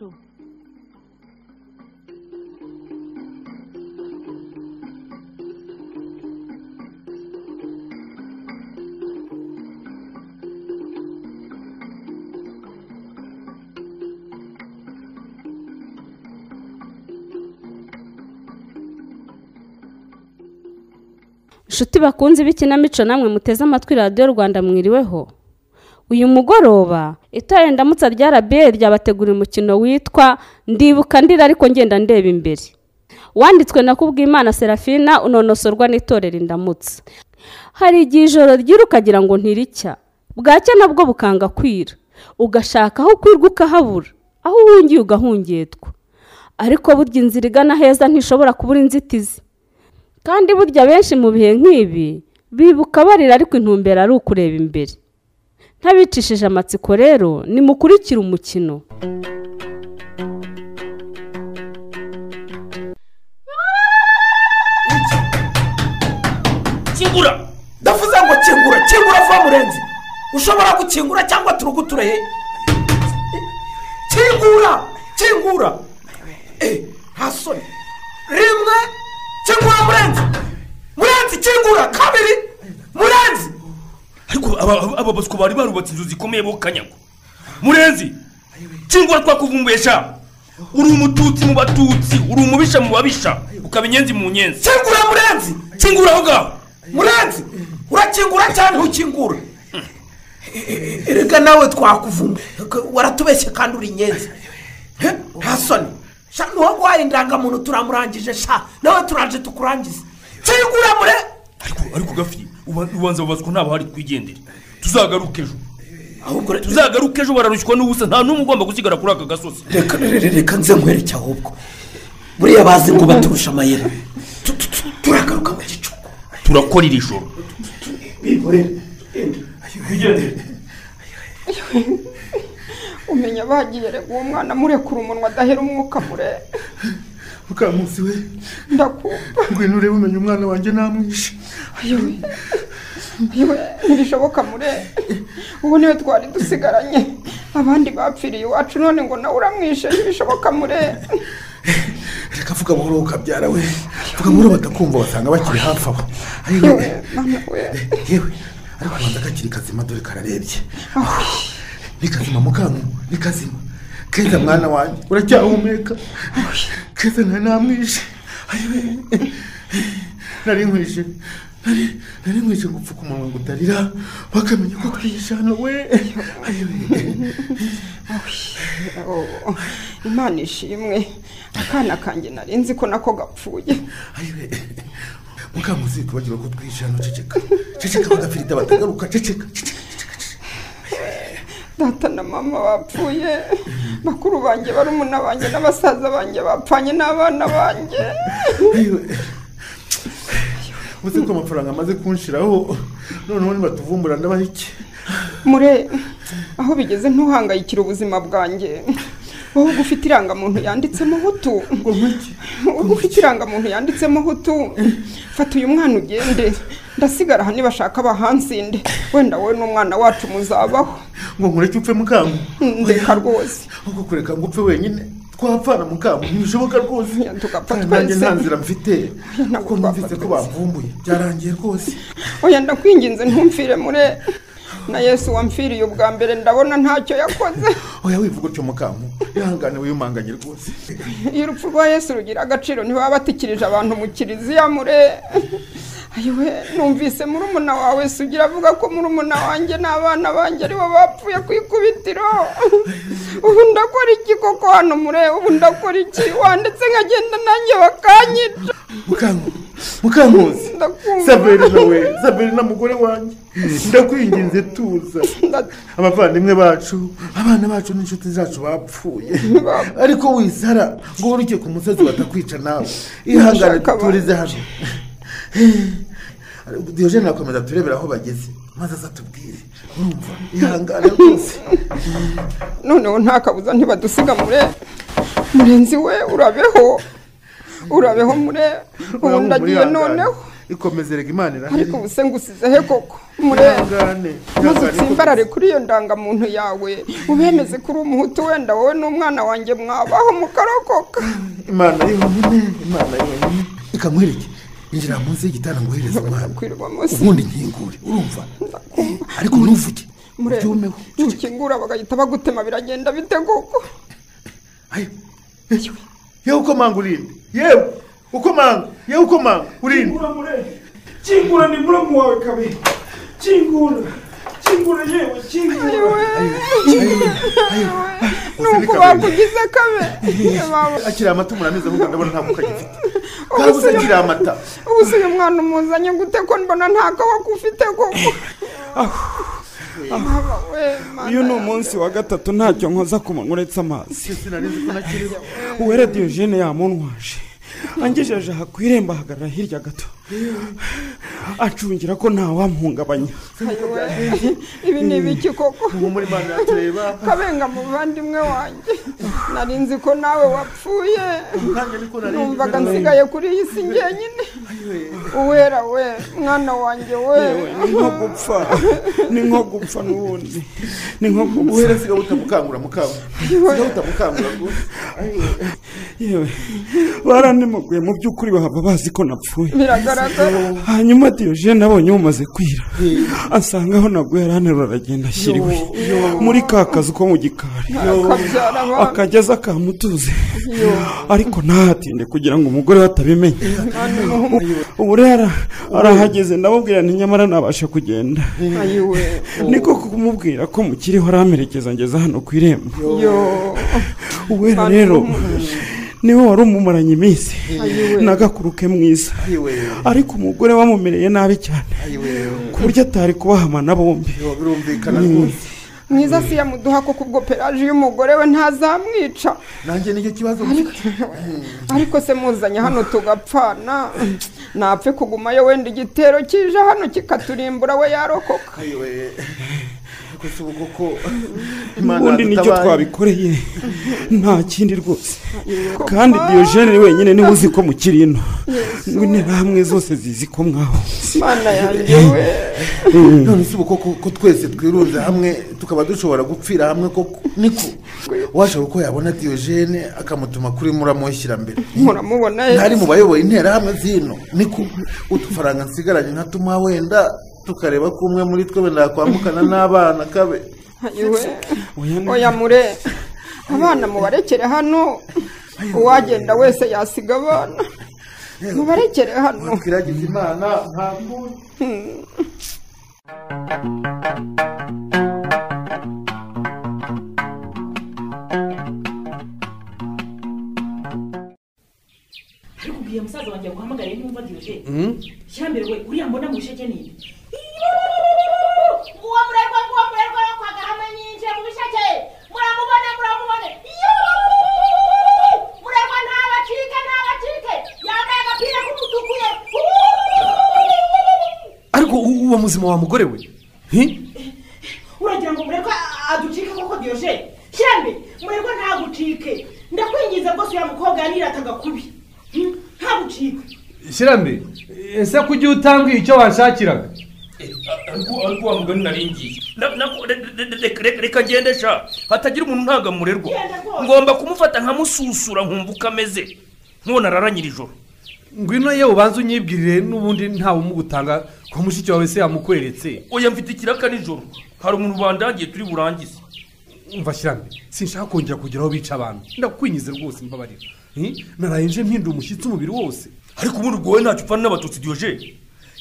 ikinamico inshuti bakunze b'ikinamico namwe muteze amatwi radiyo rwanda mwiriweho? Uyu mugoroba itorero ndamutsa rya rabiyeri ryabateguriye umukino witwa ndibuka ndira ariko ngenda ndeba imbere. Wanditswe na kubwimana serafina unonosorwa n'itorero indamutsa hari igihe ijoro ryira ukagira ngo ntiricya. Bwacya nabwo bukanga kwira. Ugashaka aho kwirwa ukahabura. Aho uhungiye ugahungetwa ariko burya inzira igana heza ntishobora kubura inzitizi. Kandi burya benshi mu bihe nk'ibi bibuka barira ariko intumbero ari ukureba imbere. Ntabicishije amatsiko rero nimukurikire umukino. Kingura. Ndavuze ngo kingura kingura vuba murenzi. Ushobora gukingura cyangwa turuguture he? Kingura kingura. Eh, nta rimwe kingura murenzi. Murenzi kingura. Kabiri murenzi. Ariko aba baswa bari barubatse inzu zikomeye bo kanyago. Murenzi kingura twakuvumbuye sha uri umututsi mu batutsi uri umubisha mu babisha. Ukaba inyenzi mu nyenzi. Kingura murenzi! Kingura aho ngaho murenzi! Urakingura cyane ntukingura erega nawe twakuvumbuye waratubeshye kandi uri inyenzi. Nta soni. Sha ntiwaguhaye indangamuntu turamurangije sha. Nawe turaje tukurangize. Kingura mure ariko ariko gafi ubanza babazwa ntabwo hari twigendere tuzagaruke ejo. Ahubwo tuzagaruke ejo bararushywa n'ubusa. Nta n'umwe ugomba gusigara kuri aka gasozi. Reka reka reka nze nkwereke ahubwo. Buriya bazi ngo baturusha tu- turagaruka mu gicuku. Turakora iri joro. Umenya bagiye uwo mwana murekura umunwa adahera umwuka mure mukamusi we. Ndakumva. Ngwino urebe umenya umwana wanjye namwishe. Ayiwe ayiwe ntibishoboka mure. Ubu ni we twari dusigaranye. Abandi bapfiriye iwacu none ngo nawe uramwishe ntibishoboka mure. Reka vuga buhoro ukabyara we. Vuga buhoro batakumva basanga bakiri hafi aho. Yewe. Yewe. Ariko kubanza kakiri kazima dore kararebye ni kazima mukamu ni kazima. Keza mwana wanjye uracyahumeka keza nari namwishe nari nkwishe nari nkwishe ngo upfuke umunwa ngo utarira bakamenya ko twishe hano we. Imana ishimwe akana kanjye nari nzi ko nako gapfuye ayiwe mukamusi tubagira ko twishe hano ceceka ceceka bagafirita batagaruka ceceka ceceka data na mama bapfuye bakuru banjye barumuna banjye n'abasaza banjye bapfanye n'abana banjye. Uzi ko amafaranga amaze kunshiraho noneho nibatuvumbura ndabaha iki? Mure aho bigeze ntuhangayikire ubuzima bwanjye. Wowe ufite irangamuntu yanditsemo hutu. Ubwo ufite? Irangamuntu yanditsemo hutu. Fata uyu mwana ugende. Ndasigara aha nibashaka bahansinde wenda wowe n'umwana wacu muzabaho. Ngo nkureke upfe mukamu ndeka rwose. Ubwo kureka ngo upfe wenyine. Twapfana mukamu ntibishoboka rwose. Kandi nanjye nta nzira mfite. Kuko numvise ko bamvumbuye byarangiye rwose. Oya ndakwinginze ntumfire mure. Na yesu wamfiriye ubwa mbere ndabona ntacyo yakoze. Oya wivuga utyo mukamu. Ihangane wiyumanganye rwose. Iyo urupfu rwa yesu rugira agaciro ntibaba batikirije abantu mu kiliziya mure. Ayiwe numvise murumuna wawe sugira avuga ko murumuna wanjye n'abana banjye ari bo bapfuye ku ikubitiro. Ubu ndakora iki koko hano mure? Ubu ndakora iki? Wanditse nkagenda nanjye bakanyica Ndakumva. saberina we saberina mugore wanjye. Ndakwinginze tuza. Abavandimwe bacu abana bacu n'inshuti zacu bapfuye. Ariko wisara ngo uruke ku musozi batakwica nawe. Ihangane turize hano. Diyojene akomeza turebera aho bageze maze azatubwire urumva? Ihangane rwose. Noneho nta kabuza ntibadusiga mure. Murenzi we urabeho. urabeho mure ubu ndagiye noneho. Ikomeze rega imana ariko irahari. Ubu se ngusize he koko murebe ihangane maze utsimbarare kuri iyo ndangamuntu yawe. Ubemeze ko uri umuhutu wenda wowe n'umwana wanjye mwabaho mukarokoka imana yonyine imana yonyine ikamwereke injira munsi y'igitanda ngo uhereze umwana. ubundi nkingure urumva? Ariko ntuvuge murebe ubyumeho nukingura bagahita bagutema biragenda bite koko? Ayo. Yewe uko manga urinde yewe uko manga yewe uko manga urinde kingura ni muramu wawe kabe kingura kingura yewe kingura nuko bakugize kabe Baba- akiri amata umuntu ameze nk'uko ndabona ntabwo kagifite kabuze akiri amata ubu se uyu mwana umuzanye gute ko mbona nta kaboko ufite koko uyu ni umunsi wa gatatu ntacyo nkoza ku manywa uretse amazi. Uwera diyogene yamuntwaje angejeje aha ku irembo ahagarara hirya gato. Acungira ko ntawamuhungabanya ibi ni ibiki koko? Kabenga muvandimwe wanjye. Nari nzi ko nawe wapfuye. Numvaga nsigaye kuri iyi si njyenyine uwera we mwana wanjye we. Ni nko gupfa. Ni nko gupfa n'ubundi. Ni nko gupfa. Uhere siga butamukangura mukangura siga butamukangura rwose yewe. Baranimuguye mu by'ukuri bahava bazi ko napfuye. Biragaragara. Hanyuma diyogene abonye bumaze kwira. Asanga aho naguye aranterura aragenda ashyira iwe muri ka kazu ko mu gikari. Akageza akamutuze ariko ntahatinde kugira ngo umugore we atabimenya ubu rero arahageze ndamubwira nti nyamara nabasha kugenda. Niko kumubwira ko mukiriho aramerekeza ngeze hano ku irembo. Uwera rero ni we wari umumaranye iminsi. Ayiwe. n'agakuru ke mwiza ariko umugore wamumereye nabi cyane. Ku buryo atari kubahamana bombi. Mwiza si yamuduha ko kubwo peraje y'umugore we ntazamwica. Nanjye ni cyo kibazo ariko se muzanye hano tugapfana. Napfe kugumayo wenda igitero kije hano kikaturimbura we yarokoka. Ayiwe ariko si ubu koko imana ubundi ni cyo twabikoreye. Nta kindi rwose. Kandi diyogene wenyine ni we uzi ko mukiri ino. N'interahamwe zose zizi ko mwaho. Mana yanjye we. None si ubu koko ko twese twirunze hamwe tukaba dushobora gupfira hamwe koko. Niko washaka uko yabona diyogene akamutuma kuri muramushyira mbere. Muramubona ntari mu bayoboye interahamwe zino. Niko udufaranga nsigaranye nkatuma wenda. Tukareba ko umwe muri twe wenda yakwambukana n'abana kabe. Oya mure. Abana mubarekere hano. Uwagenda wese yasiga abana. Mubarekere hano. Twiragize imana nta kundi ariko ubwiye musaza wanjye guhamagara ntumva diyoje shyambere we uriya mbona mu bisheke ni? ibi ariko uwo muzima wa mugore we? Uragira ngo murerwa aducike koko diyoje shyambe murerwa ntagucike. Ndakwingiza rwose uriya mukobwa yanirataga kubi. Ntagucike. Shirambe ese ko ujya utambwiye icyo wanshakiraga ariko ariko wa mugani naringiye Na- na- re- re- re- re- reka ngende sha hatagira umuntu ntagamurerwa Genda rwose. ngomba kumufata nkamususura nkumva uko ameze nkubona araranyira ijoro ngwino ye ubanza unyibwirire n'ubundi ntawe umugutanga ko mushiki wawe se yamukweretse oya mfite ikiraka nijoro hari umuntu bandangiye turi burangize umva shirambe sinshaka kongera kugira aho bica abantu ndakwinyize rwose mbabarira naraye nje mpinda umushyitsi umubiri wose ariko ubundi ubwo wowe ntacyo upfana n'abatutsi diyoje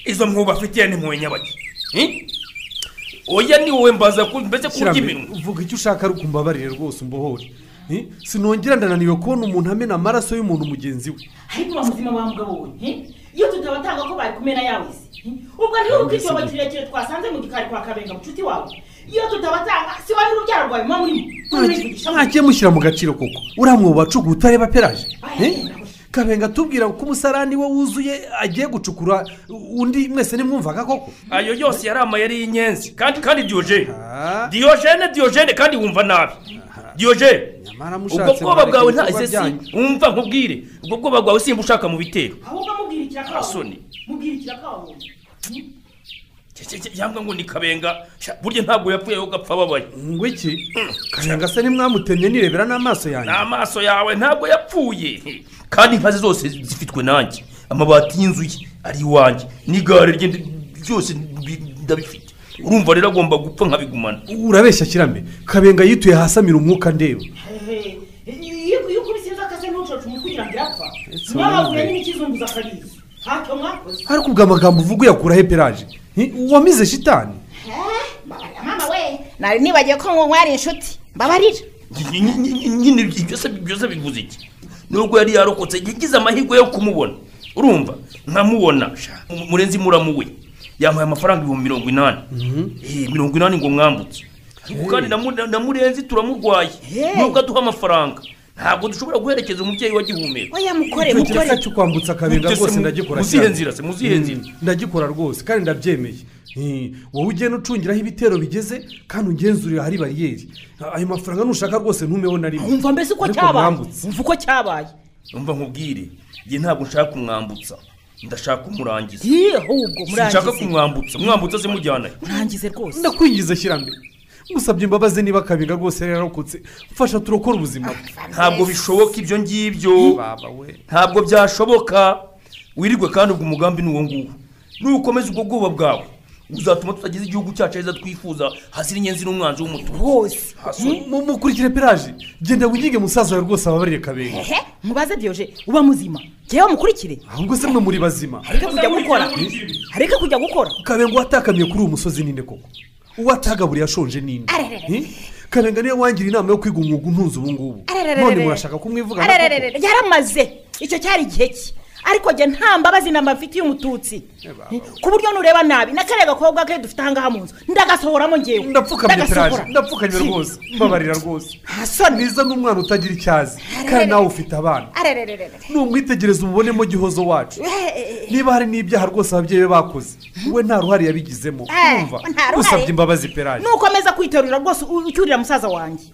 izo mpubu bafitiye ni mpuwe nyabaki oya ni wowe mbaza ku mbese kurya iminwa uvuga icyo ushaka ariko umbabarire rwose umbohore. Sinongera ndananiwe kubona umuntu amena amaraso y'umuntu mugenzi we. Ariko uba muzima wa mugabo we he? iyo tutabatanga ko bari kumena yawe he? ubwo ntibuke icyobo kirekire twasanze mu gikari kwa kabenga mucuti wawe. Iyo tutabatanga si wari urubyaro rwawe muba murimo Murivugisha mwagiye mushyira mu gaciro koko? Uriya mwobo wacuguye utareba peraje Aya, Eh? kabenga tubwira ko umusarani we wuzuye agiye gucukura undi mwese nimwumvaga koko? Ayo yose yari amayeri y'inyenzi kandi kandi diyoje Ah. diyojene diyojene kandi wumva nabi. Diyoje Nyamara ubwo bwoba bwawe nta ibikorwa ese si byanyu. wumva nkubwire ubwo bwoba bwawe simba ushaka mu bitero. Ahubwo mubwira wabonye Cye- cye- cye, yambwa ngo ni kabenga burya ntabwo yapfuye ahubwo apfa ababaye. Ngo iki? Kabenga se nimwamutemye nirebera n'amaso yanjye. N'amaso yawe ntabwo yapfuye. Kandi inka ze zose zifitwe nanjye amabati y'inzu ye ari iwanjye n'igare rye byose bi- ndabifite urumva rero agomba gupfa nkabigumana urabeshya kirambe kabenga yituye hasi amira umwuka ndeba iyo ntucoce umutwe kugira ngo irapfa wumve. n'ikizunguza akarizo ntacyo mwakoze ariko ubwo amagambo uvuga uyakura he peraje wamize shitani mama we nari nibagiwe ko mwari inshuti mbabarira Ny- ny- ny- nyine byose bivuze iki nubwo yari yarokotse yagize amahirwe yo kumubona. Urumva? Nkamubona. Murenzi muramu we yampaye amafaranga ibihumbi mirongo inani. Eh, mirongo inani ngo mwambutse. Kandi na Mu- na murenzi turamurwaye nubwo aduha amafaranga. Ntabwo dushobora guherekeza umubyeyi wa gihumeka. Oya mukore icyo mukore. kiraka cyo kwambutsa kabenga Mutese rwose ndagikora muzihe cyane. nzira se, muzihe Mm, nzira? ndagikora rwose kandi ndabyemeye. Wowe ugenda ucungiraho ibitero bigeze kandi ungenzurira ahari bariyeri. Ayo mafaranga nushaka rwose ntumeho na rimwe. Wumva mbese uko cyabaye? wumva uko cyabaye? Umva nkubwire njye ntabwo nshaka kumwambutsa. Ndashaka kumurangiza. Sinshaka murangize. kumwambutsa. Mwambutsa se mujyanayo murangize rwose. Ndakwinjiza shyirambere. Ngusabye imbabazi niba kabenga rwose yari yararokotse mfasha turokore ubuzima bwe. Ntabwo bishoboka ibyo ngibyo. Baba we. Ntabwo byashoboka. Wirirwe kandi ubwo umugambi ni uwo nguwo. Nukomeza ubwo bwoba bwawe. Uzatuma tutagize igihugu cyacu heza twifuza. Hazira inyenzi n'umwanzi w'umutuku rwose. Mu- mukurikire peraje genda wigige musaza wawe rwose ababarire kabenga ehe mubaze diyoje uba muzima. Jyewe mukurikire. Ahubwo se mwe muri bazima. Hareke kujya gukora. hareke kujya gukora. Kabenga watakamiye kuri uwo musozi ninde koko? Uwo atagaburiye ashonje ninde Hi? kabenga niyo wangira inama yo kwiga umwuga untunze ubu ngubu none murashaka kumwivuga yaramaze. Icyo cyari igihe cye ariko jye nta mbabazi namba mfitiye umututsi. Ku buryo nureba nabi na kariya gakobwa ke dufite ahangaha mu nzu. Ndagasohoramo ngewe ndapfukamye peraje ndapfukamye rwose mbabarira rwose. Hasoni niza n'umwana utagira icyazi kandi nawe ufite abana. Arererere numwitegereza umubonemo gihozo wacu. Niba hari n'ibyaha rwose ababyeyi be bakoze we nta ruhare yabigizemo. Eh, usabye imbabazi peraje nukomeza kwiterura rwose ucyurira musaza wanjye.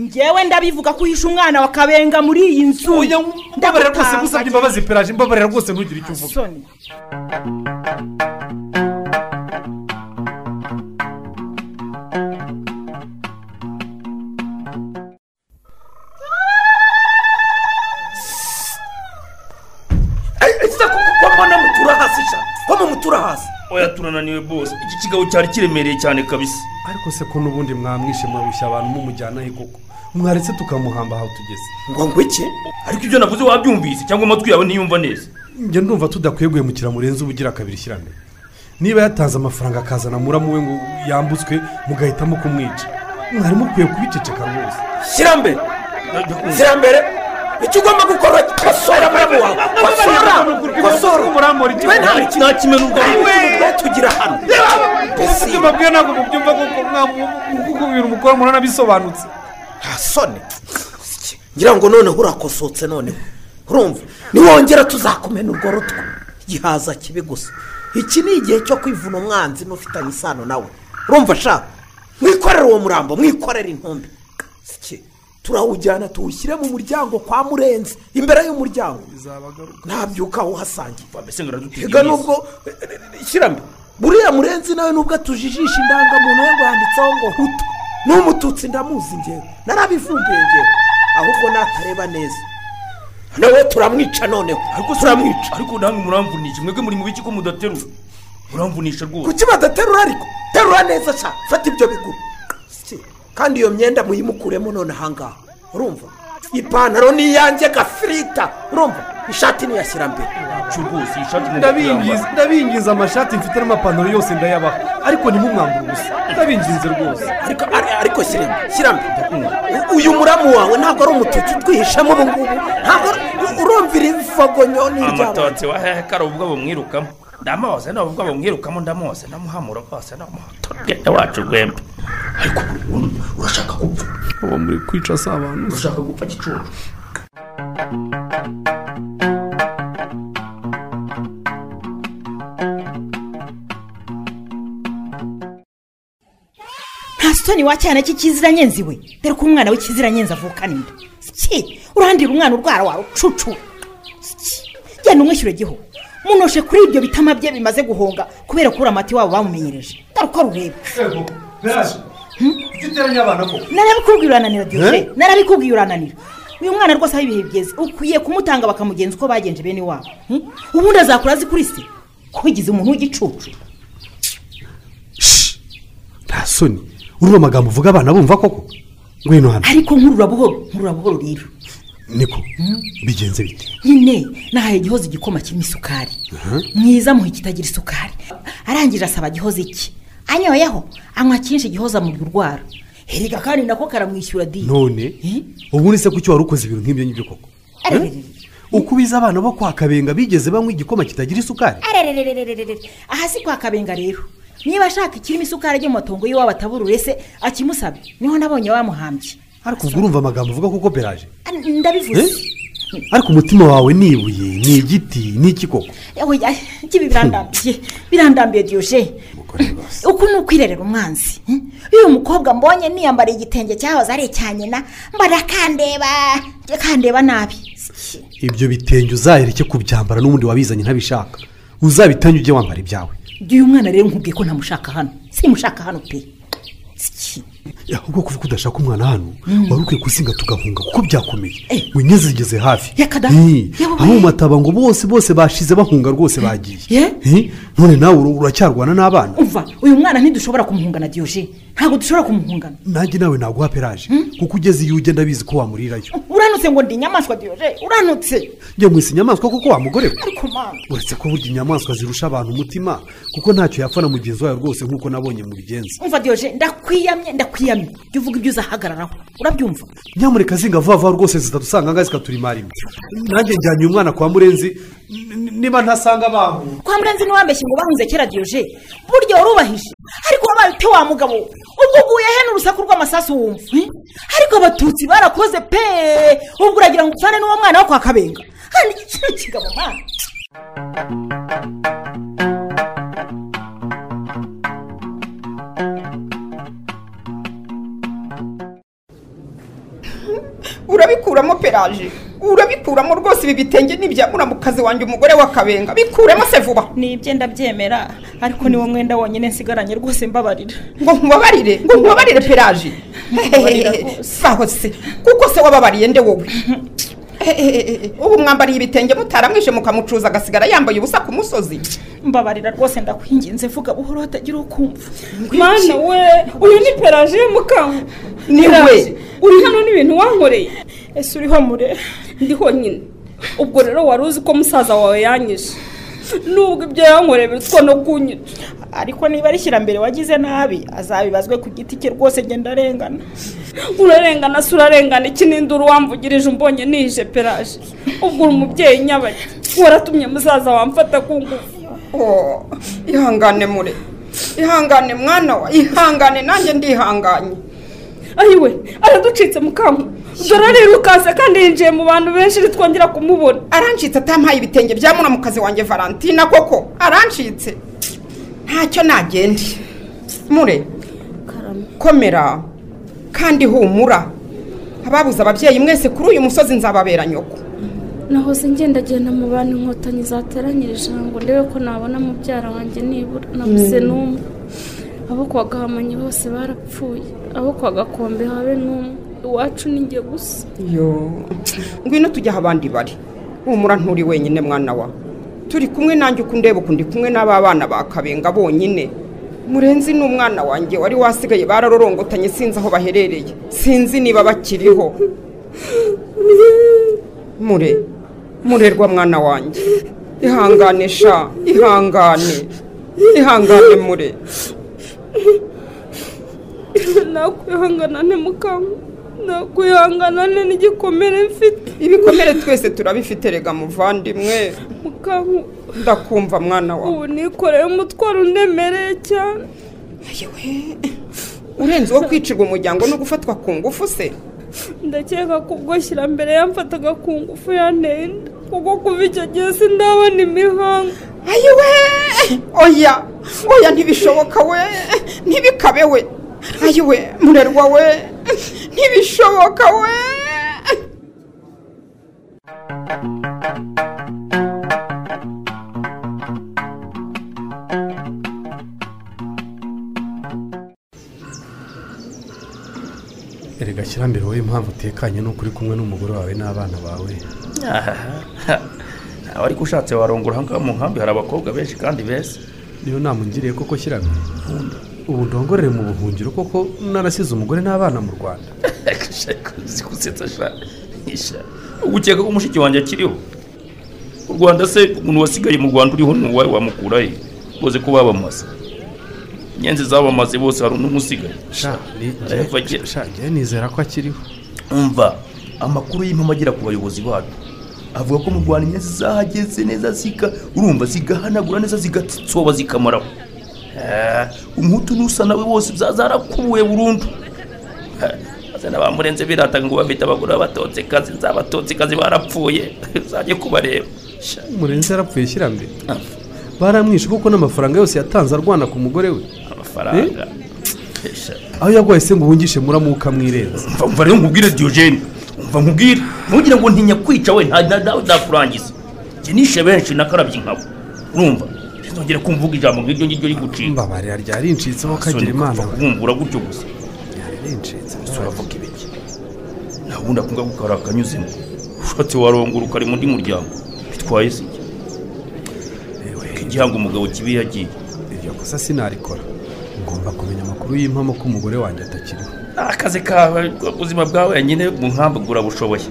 Ngewe ndabivuga ko uhishe umwana wa kabenga muri iyi nzu. Oya, mbabarira rwose ngusabye imbabazi peraje mbabarira rwose ntugire icyo uvuga. Ko mutura hasi oya turananiwe bose iki kigabo cyari kiremereye cyane kabisa. Ariko se ko n'ubundi mwamwishe mwarushya abantu mumujyana he koko? Mwaretse tukamuhamba aho tugeze. Ngo ngo iki? Ariko ibyo navuze wabyumvise cyangwa amatwi yawe ntiyumva neza. Njye ndumva tudakwiye guhemukira murenzi ubugira kabiri shyirane niba yatanze amafaranga akazana muramu we ngo yambutswe mugahitamo kumwica. Mwari mukwiye kubiceceka rwose. Shyira mbere. Shyira mbere. Icyo ugomba gukora kosora muramu wawe kosora kosora we nta nta kimenuka we tugira hano mbese ibyo mbabwiye ntabwo mubyumva kuko ibintu mukora murana bisobanutse nta soni ngira ngo noneho urakosotse noneho urumva niwongera tuzakumena urwo rutwe gihaza kibi gusa iki ni igihe cyo kwivuna umwanzi n'ufitanye isano nawe urumva shaka mwikorere uwo murambo mwikorere intumbi turawujyana tuwushyire mu muryango kwa murenzi. Imbere y'umuryango ntabyuka uhasangiye Ega nubwo shyiramo buriya murenzi nawe nubwo atujijisha indangamuntu ye ngo yanditseho ngo hutu. N'umututsi ndamuzi ngewe narabivumbuye ngewe ahubwo natareba neza. Nawe turamwica noneho. Ariko turamwica. ariko namwe muramvunisha mwebwe muri mu biki ko mudaterura? Muramvunisha rwose. Kuki badaterura ariko? Terura neza sha. Fata ibyo biguru. Kandi iyo myenda muyimukuremo none ahangaha urumva? Ipantaro ni iyanjye gafirita urumva? Ishati niyashyira mbere. Ndabingiza ndabingiza amashati mfite n'amapantaro yose ndayabaha. Ariko ntimumwambure ubusa. Ndabinginze rwose. Ariko ari- ariko shyiramo shyiramo U- uyu muramu wawe ntabwo ari umututsi twihishamo ubu ngubu. Ntabwo urumvira ifogonyo n'iryabo amatatse wa hehe kari ubwo bumwirukamo. Ndamuhoze ni ubwo bumwirukamo ndamuhoze ndamuhamura rwose ndamuhotorwenda wacu rwembe ariko ur- urashaka gupfa? Ubu muri kwica si abantu urashaka gupfa gicucu? Nta sitoni wa cyane cy'ikiziranyenzi we dore ko umwana w'ikiziranyenzi avukana inda urandira umwana urwara wawe ucucu genda umwishyure giho munoshe kuri ibyo bitama bye bimaze guhonga kubera ko amata iwabo bamumenyereje. Dore uko rureba icyo uteranya abana koko? Narabikubwiye urananira diyoje Eh? narabikubwiye urananira. Uyu mwana rwose aho ibihe bigeze ukwiye kumutanga bakamugenza uko bagenje bene wabo. Hmm? ubundi azakura azi kuri se? Kwigize umuntu w'igicucu. Nta soni. Urumva amagambo uvuga abana bumva koko? Ngwino hano. Ariko nkurura buhoro nkurura buhoro rero. Niko bigenze bite? Nyine nahaye gihoza igikoma kirimo isukari. Mwiza muhe kitagira isukari. Arangije asaba gihoza iki? Anyoyeho anywa cyinshi gihoza mu urwara herega kandi nako karamwishyura di? None ubundi se kuki wari ukoze ibintu nk'ibyo ngibyo koko? Uko ubizi abana bo kwa kabenga bigeze banywa igikoma kitagira isukari? Aha si kwa kabenga rero. Niba ashaka ikirimo isukari ajya mu matongo y'iwabo ataburure se akimusabe. Niho nabonye bamuhambye ariko ubwo urumva amagambo uvuga koko peraje Ah, ndabivuze. Ariko umutima wawe ni ibuye ni igiti ni iki koko ibi birandambiye birandambiye diyoje uku ni ukwirerera umwanzi hmm? iyo umukobwa mbonye niyambariye igitenge cyahoze ari icya nyina mbona kandeba kandeba nabi. Ibyo bitenge uzahirike kubyambara n'ubundi wabizanye ntabishaka. Uzabitanye ujye wambara ibyawe. Uyu mwana rero nkubwiye ko ntamushaka hano. Simushaka hano pe. Ahubwo kuvuga udashaka umwana hano wari ukwiye kuzinga tugahunga kuko byakomeye. Winyeze zigeze hafi. Reka da. Eh, Yewe. abo mu mataba ngo bose bose bashize bahunga rwose bagiye. Ye? Eh, none nawe ura- uracyarwana n'abana? Umva uyu mwana ntidushobora kumuhungana diyoje ntabwo dushobora kumuhungana nanjye nawe naguha peraje kuko ugeze iyo ugenda abizi ko wamurirayo. Uranutse ngo ndi inyamaswa diyoje uranutse. Njye mwisi inyamaswa kuko wa mugore we. Ariko mama uretse ko burya inyamaswa zirusha abantu umutima kuko ntacyo yapfa na mugenzi wayo rwose nk'uko nabonye mu bigenza. Umva diyoje ndakwiyamye ndakwiyamye. Jya uvuga ibyo uzahagararaho. Urabyumva? Nyamuneka zinga vuba vuba rwose zitadusanga ngaho zikaturima rimwe nanjye njyanye uyu mwana kwa murenzi niba ntasanga abantu kwa murenzi ntiwambeshye ngo bahunze kera diyoje burya warubahije ariko wabaye ute wa mugabo ubwo uguye he n'urusaku rw'amasasu wumva ariko abatutsi barakoze pe! Ubwo uragira ngo upfane n'uwo mwana wo kwa kabenga. Kandi igitsina kigabo mwana urabikuramo peraje urabikuramo rwose ibi bitenge mu kazi wanjye umugore w'akabenga. Bikuremo se vuba. Ni ndabyemera ariko niwo mwenda wonyine nsigaranye rwose mbabarira ngo nkubabarire ngo nkubabarire peraje vaho se kuko se wababariye nde wowe? Ubu mwambariye ibitenge mutaramwishe mukamucuza agasigara yambaye ubusa ku musozi. Mbabarira rwose ndakwinginze vuga buhoro hatagira ukumva. Mwana we uyu ni peraje mukangu Ni we. uri hano n'ibintu wankoreye? Ese uriho mure? Ndiho nyine. Ubwo rero wari uzi ko musaza wawe yanyishe? Nubwo ibyo yankoreye bitwa no kunyica ariko niba rishyira mbere wagize nabi azabibazwe ku giti cye rwose genda arengana urarengana se urarengana iki n'induru wamvugirije umbonye nije peraje ubwo uri umubyeyi nyabaki waratumye musaza wamfata ku ngufu. Oh, ihangane mure. Ihangane mwana wa ihangane nanjye ndihanganye. Ayiwe araducitse mukangu dore arirukanse kandi yinjiye mu bantu benshi ntitwongera kumubona. Arancitse atampaye ibitenge bya mukazi wanjye valentina koko? Arancitse. Ntacyo nagenda. Mure. Komera. Kandi humura. Ababuze ababyeyi mwese kuri uyu musozi nzababera nyoko. Nahoze ngendagenda mu bantu inkotanyi zateranyirije ngo ndebe ko nabona mubyara wanjye nibura. Nabuze n'umwe. Abo kwa gahamanyi bose barapfuye. Abo kwa gakombe habe n'umwe. Iwacu ni njye gusa ngwino tujye aho abandi bari. Humura nturi wenyine mwana wa. Turi kumwe nanjye uko ndeba uku ndi kumwe n'aba bana ba kabenga bonyine. Murenzi ni umwana wanjye wari wasigaye bararorongotanye sinzi aho baherereye. Sinzi niba bakiriho. Mure. Murerwa mwana wanjye. Ihangane sha ihangane. Ihangane mure. Nakwihangana ne mukangu nakwihangana n'igikomere mfite. Ibikomere twese turabifite rega muvandimwe. Ndakumva mwana wawe ubu nikoreye umutwaro undemereye cyane. Yewe. Urenze uwo kwicirwa umuryango no gufatwa ku ngufu se? Ndakeka ko ubwo shyira mbere yamfataga ku ngufu yanteye inda kuko kuva icyo gihe sindabona imihango ayiwe oya! Oya ntibishoboka we! Ntibikabe we! ayi we murerwa we ntibishoboka we erega kirambere wowe impamvu utekanye nuko uri kumwe n'umugore wawe n'abana bawe? Ariko ushatse warongora ahangaha mu nkambi hari abakobwa benshi kandi beza. Niyo nama ungiriye koko kirambere ubu ndongorere mu buhungiro koko narasize umugore n'abana mu rwanda. Ukeka ko mushiki wanjye akiriho? U rwanda se umuntu wasigaye mu rwanda uriho ni uwawe wamukura he bose ko babamaze inyenzi zabamaze bose hari undi umusigaye. Sha ni- Eva njye- agira- sha njye nizera ko akiriho. Umva amakuru y'impamo agera ku bayobozi bacu. Avuga ko mu rwanda inyenzi zahageze neza zika urumva zigahanagura neza zigatsoba zikamaraho. Eh, umuhutu n'usa nawe bose bya- zarakubuwe burundu. Eh, maze n'abamurenze birataga ngo bafite abagore b'abatotsi kazi nzabatotsi kazi barapfuye. Uzajye kubareba. Sha, umurenzi yarapfuye shyira mbere baramwishe kuko n'amafaranga yose yatanze arwana ku mugore we. Amafaranga. Sha. aho yaguhaye se ngo uhungishe muramuka mwirenze. Umva umva rero nkubwire diyogene umva nkubwire. Ntugire ngo ntinya kwica we. Nta nta- nawe ndakurangiza njye nishe benshi nakarabye nkabo urumva? Ntizongere kumvuga ijambo nk'iryo ngiryo rigucika mbabarira ryari incitseho kagira imana we. kubumbura gutyo gusa. Ryari rincitse ese uravuga ibiki? Nta wundi akunga gukara akanyuzemo. Ushatse warongora ukari mu undi muryango. Bitwaye se igihango umugabo kibi yagiye iryo kosa sinarikora. Ngomba kumenya amakuru y'impamo ko umugore wanjye atakiriho. Akazi kawe ubuzima bwawe wenyine mu nkambi burabushoboye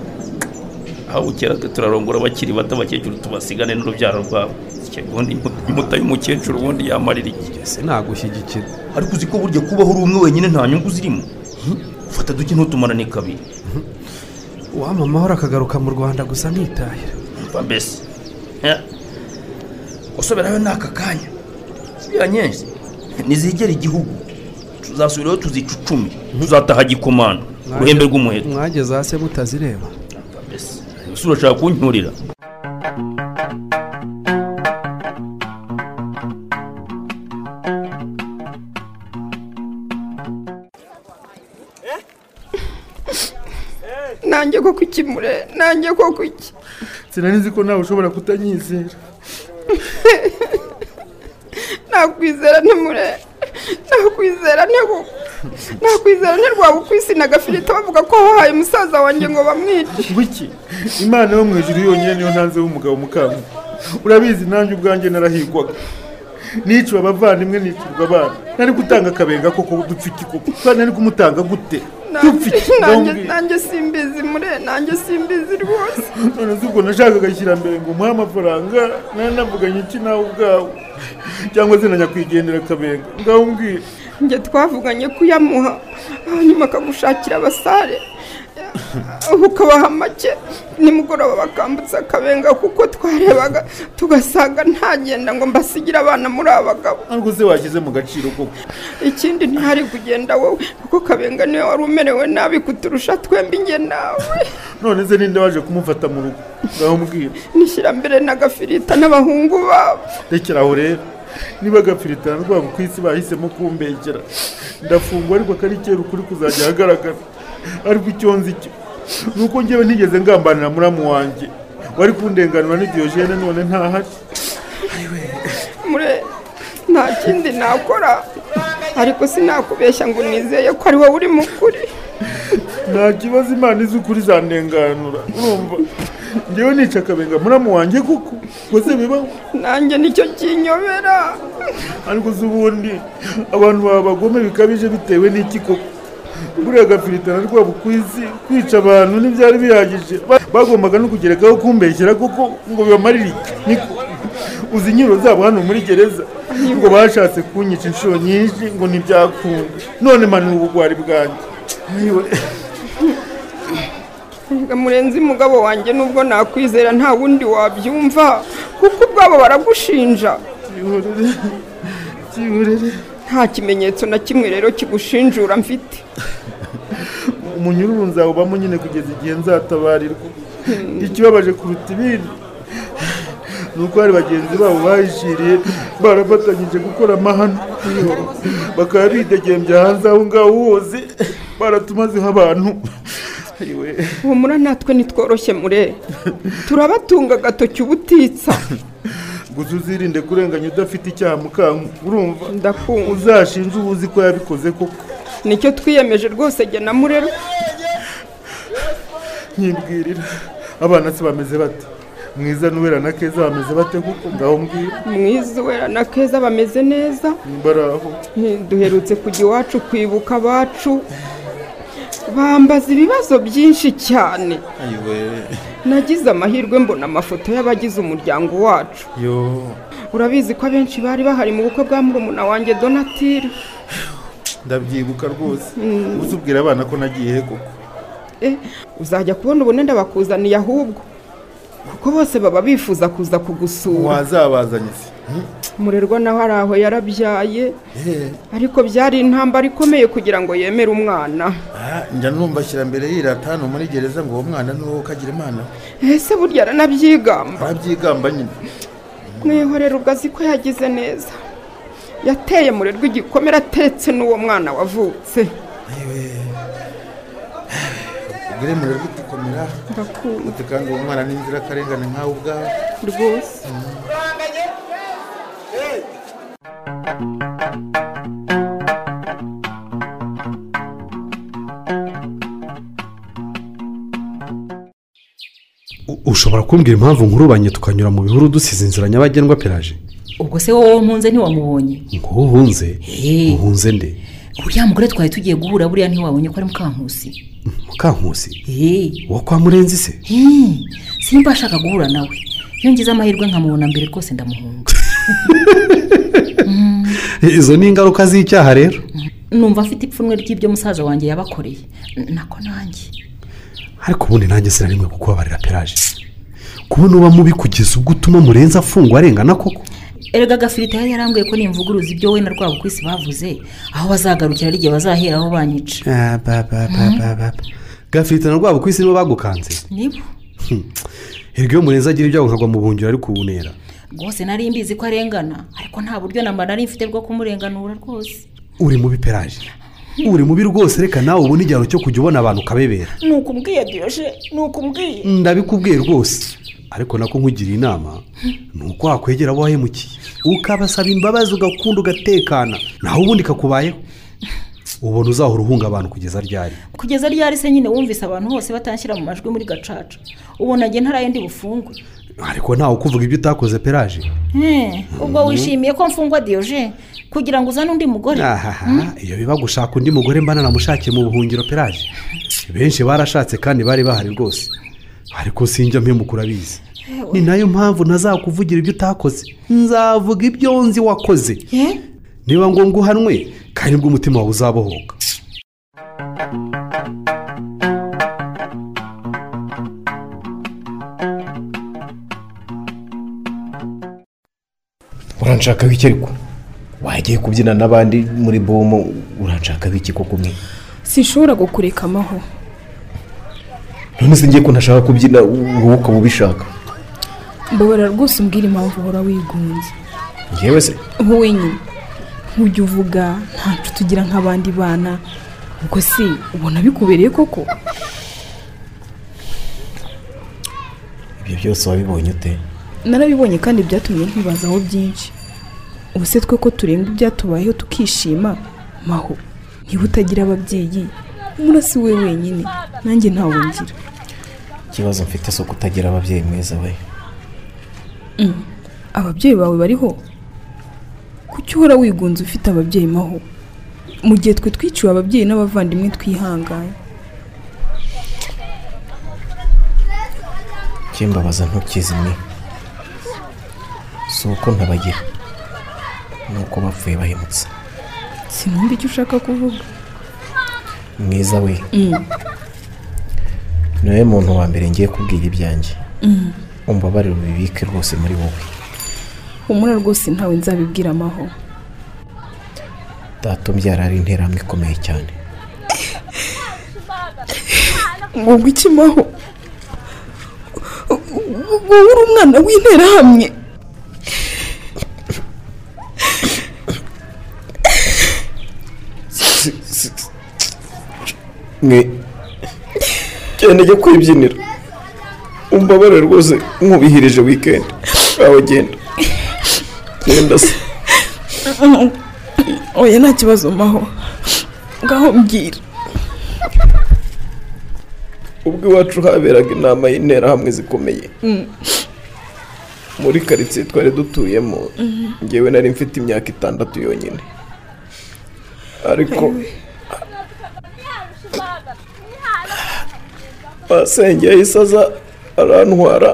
aho bukera turarongora abakiri bato abakecuru tubasigane n'urubyaro rwabo ubundi imuta y'umukecuru ubundi yamarira iki? Ese nagushyigikira ariko uzi ko burya kubaho uri umwe wenyine nta nyungu zirimo? Ufata duke ntutumarane kabiri. Wampa amahoro akagaruka mu rwanda gusa ntitahira mva mbese. Gusubirayo ni aka kanya. Ziriya nyenzi ntizigera igihugu. Tuzasubirayo tuzicucume. Tuzataha gikomando uruhembe rw'umuheto. Mwageze hasi mutazireba. Mva mbese. Ese urashaka kuncyurira nanjye ko kukimure nanjye ko kuki? Sinanizi ko nawe ushobora kutanyizera. Nakwizera ntimure nakwizera ntego nakwizera ntirwaba na gafirita bavuga ko wahaye umusaza wanjye ngo bamwice buki imana yo mu ijuru yonyine niyo ntanze w'umugabo mukamu urabizi nanjye ubwanjye narahigwaga. Niciwe abavandimwe nicirwa abana. Nari gutanga akabenga koko dupfa iki koko. Kandi nari kumutanga gute? Nanjye simbizi mure nanjye simbizi rwose. None se ubwo nashakaga ashyira mbere ngo umuhe amafaranga nari navuganye iki nawe ubwawe? Cyangwa se na nyakwigendera akabenga ngaho mbwira njye twavuganye kuyamuha hanyuma akagushakira abasare. Ukabaha make nimugoroba bakambutsa akabenga kuko twarebaga tugasanga ntagenda ngo mbasigire abana muri aba bagabo. Se washyize mu gaciro koko? Ikindi ntihari kugenda wowe kuko kabenga ni we wari umerewe nabi kuturusha twembi njye nawe. None se ninde waje kumufata mu rugo? Ngaho nishyira mbere n'agafirita n'abahungu babo. Rekera aho rero. Niba agafirita na rwabo ku isi bahisemo kumbekera ndafungwa ariko akari kera ukuri kuzajya ahagaragara. Ariko icyo nzi cyo ni uko ngewe ntigeze ngambanira muramu wanjye. Wari kundenganura n'idiyogene none ntahari. Mure nta kindi nakora. Ariko sinakubeshya ngo nizeye ko ari wowe uri mu kuri. Nta kibazo imana izi ukuri zandenganura. Urumva? Ngewe nica akabenga muramu wanjye kuko se bibaho. Nanjye ni cyo kinyobera. Ariko se ubundi abantu baba bagome bikabije bitewe n'iki koko? Buriya gafirita na rwabo ku isi kwica abantu ntibyari bihagije. Ba- bagombaga no kugerekaho kumbeshyera kuko ngo bibamarire. Niko uzi inyuro zabo hano muri gereza? Ngo bashatse kunyica inshuro nyinshi ngo ntibyakunda. None manura ubugwari bwanjye. Murenzi umugabo wanjye nubwo nakwizera nta wundi wabyumva kuko ubwabo baragushinja. Nta kimenyetso na kimwe rero kigushinjura mfite. Umunyururu nzawubamo nyine kugeza igihe nzatabarirwa. Ikibabaje kuruta ibindi ni uko hari bagenzi babo bahishiriye barafatanyije gukora amahano. Bakaba bidegembya hanze aho ngaho hose baratumazeho abantu. Humura natwe ntitworoshye mure. Turabatunga agatoki ubutitsa. gusa uzirinde kurenganya udafite icyaha mukanku urumva? Ndakumva. Uzashinja uwo uzi ko yabikoze koko. Nicyo twiyemeje rwose jye na murera nkibwirira abana se bameze bate? Mwiza n'uwera na keza bameze bate kuko ngaho mbwira mwiza wera na keza bameze neza. Nimba ari aho duherutse kujya iwacu kwibuka abacu. Bambaza ibibazo byinshi cyane. Nagize amahirwe mbona amafoto y'abagize umuryango wacu. Urabizi ko abenshi bari bahari mu bukwe bwa murumuna wanjye donatire ndabyibuka rwose. Uzi ubwira abana ko nagiye koko? Eh, uzajya kubona ubune ndabakuzaniye ahubwo. Kuko bose baba bifuza kuza kugusura. Wazabazanye se? Murerwa nawe ari aho yarabyaye. Eh, ariko byari intambara ikomeye kugira ngo yemere umwana. Ah, njya numva ashyira mbere yirata hano muri gereza ngo uwo mwana ni wowe ukagira imana. Ese burya aranabyigamba? Arabyigamba nyine. Mwihorera ubwo azi ko yagize neza. Yateye murerwa igikomere atetse n'uwo mwana wavutse. Ubwire murere gutukomera ndakunda. Kandi uwo mwana ni inzirakarengane nkawe ubwawe. Rwose. U- ushobora kumbwira impamvu nkurubanye tukanyura mu bihuru dusize inzira nyabagendwa peraje ubwo se wowe mpunze ntiwamubonye? Ngo uhunze Hey. uhunze nde? Uriya mugore twari tugiye guhura buriya ntiwabonye ko ari mukankusi. Mukankusi? Uwo kwa murenzi se? Simba ashaka guhura nawe. Iyo ngize amahirwe nkamubona mbere rwose ndamuhunga. izo ni ingaruka z'icyaha rero? Numva afite ipfunwe ry'ibyo musaza wanjye yabakoreye. Nako nanjye. Ariko ubundi nanjye sinarimwe kukubabarira peraje kubona uba mubi kugeza ubwo utuma murenzi afungwa arengana koko? Erega gafirita yari yarambwiye ko nimvuguruza ibyo we na rwabukwisi bavuze aho bazagarukira ari igihe bazaheraho banyica. Ah, gafirita na rwabo ku isi nibo bagukanze? Nibo. Erega iyo murenzi agira ibyago nkagwa mu buhungiro ari kuwunera rwose nari mbizi ko arengana ariko nta buryo namba nari mfite bwo kumurenganura rwose. Uri mubi peraje uri mubi rwose reka nawe ubone igihano cyo kujya ubona abantu ukabebera. Ni ukumbwiye diyoje ni ukumbwiye ndabikubwiye rwose. Ariko nako nkugiriye inama ni uko wakwegera abo wahemukiye. Ukabasaba imbabazi ugakunda ugatekana. Naho ubundi kakubayeho ubona uzahora uhunga abantu kugeza ryari? Kugeza ryari se nyine wumvise abantu bose batanshyira mu majwi muri gacaca? Ubona njye ntaraye ndi bufungwe. Ariko ntawe ukuvuga ibyo utakoze peraje Hmm, ubwo wishimiye ko mfungwa diyoje kugira ngo uzane undi mugore. Ahaha iyo biba gushaka undi mugore mba nanamushakiye mu buhungiro peraje benshi barashatse kandi bari bahari rwose. Ariko sinjya mpemuka urabizi ni na yo mpamvu ntazakuvugira ibyo utakoze. Nzavuga ibyo nzi wakoze. Eh? niba ngombwa uhanwe kandi ni bwo umutima wawe uzabohoka. Uranshaka biki ariko? Wagiye kubyina n'abandi muri bomo uranshaka biki koko mwe? Sinshobora kukureka amaho none se ngiye ko ntashaka kubyina wowe ukaba ubishaka mbabara rwose umbwira impamvu uhora wigunze. Ngewe se? Wowe nyine nk'ujya uvuga nta nshuti ugira nk'abandi bana. Ubwo si ubona bikubereye koko? Ibyo byose wabibonye ute? Narabibonye kandi byatumye nkwibazaho byinshi. Ubu se twe ko turenga ibyatubayeho tukishima maho. Niba utagira ababyeyi umurasi we wenyine. Nanjye ntawe ngira. Ikibazo mfite si ukutagira ababyeyi mwiza we. Ababyeyi bawe bariho? Kuki uhora wigunze ufite ababyeyi maho? Mu gihe twe twiciwe ababyeyi n'abavandimwe twihanganye kimbabaza ntukizi mwe si uko ntabagira. Ni uko bapfuye bahemutse. Sinumva icyo ushaka kuvuga. Mwiza we. Niwe muntu wa mbere ngiye kubwira ibyanjye. Umbabarire ubibike rwose muri wowe. Humura rwose ntawe nzabibwira amaho data umbyara ari interahamwe ikomeye cyane. Ngo iki maho? Wowe uri umwana w'interahamwe. Mwe genda ujye kwibyinira. Umbabarire rwose nkubihirije wikendi wawe genda genda se. Oya nta kibazo maho. Ngaho mbwira. Ubwo iwacu haberaga inama y'interahamwe zikomeye. Mm. muri karitsiye twari dutuyemo. Mhm. ngewe nari mfite imyaka itandatu yonyine. Ariko masenge yahise aza arantwara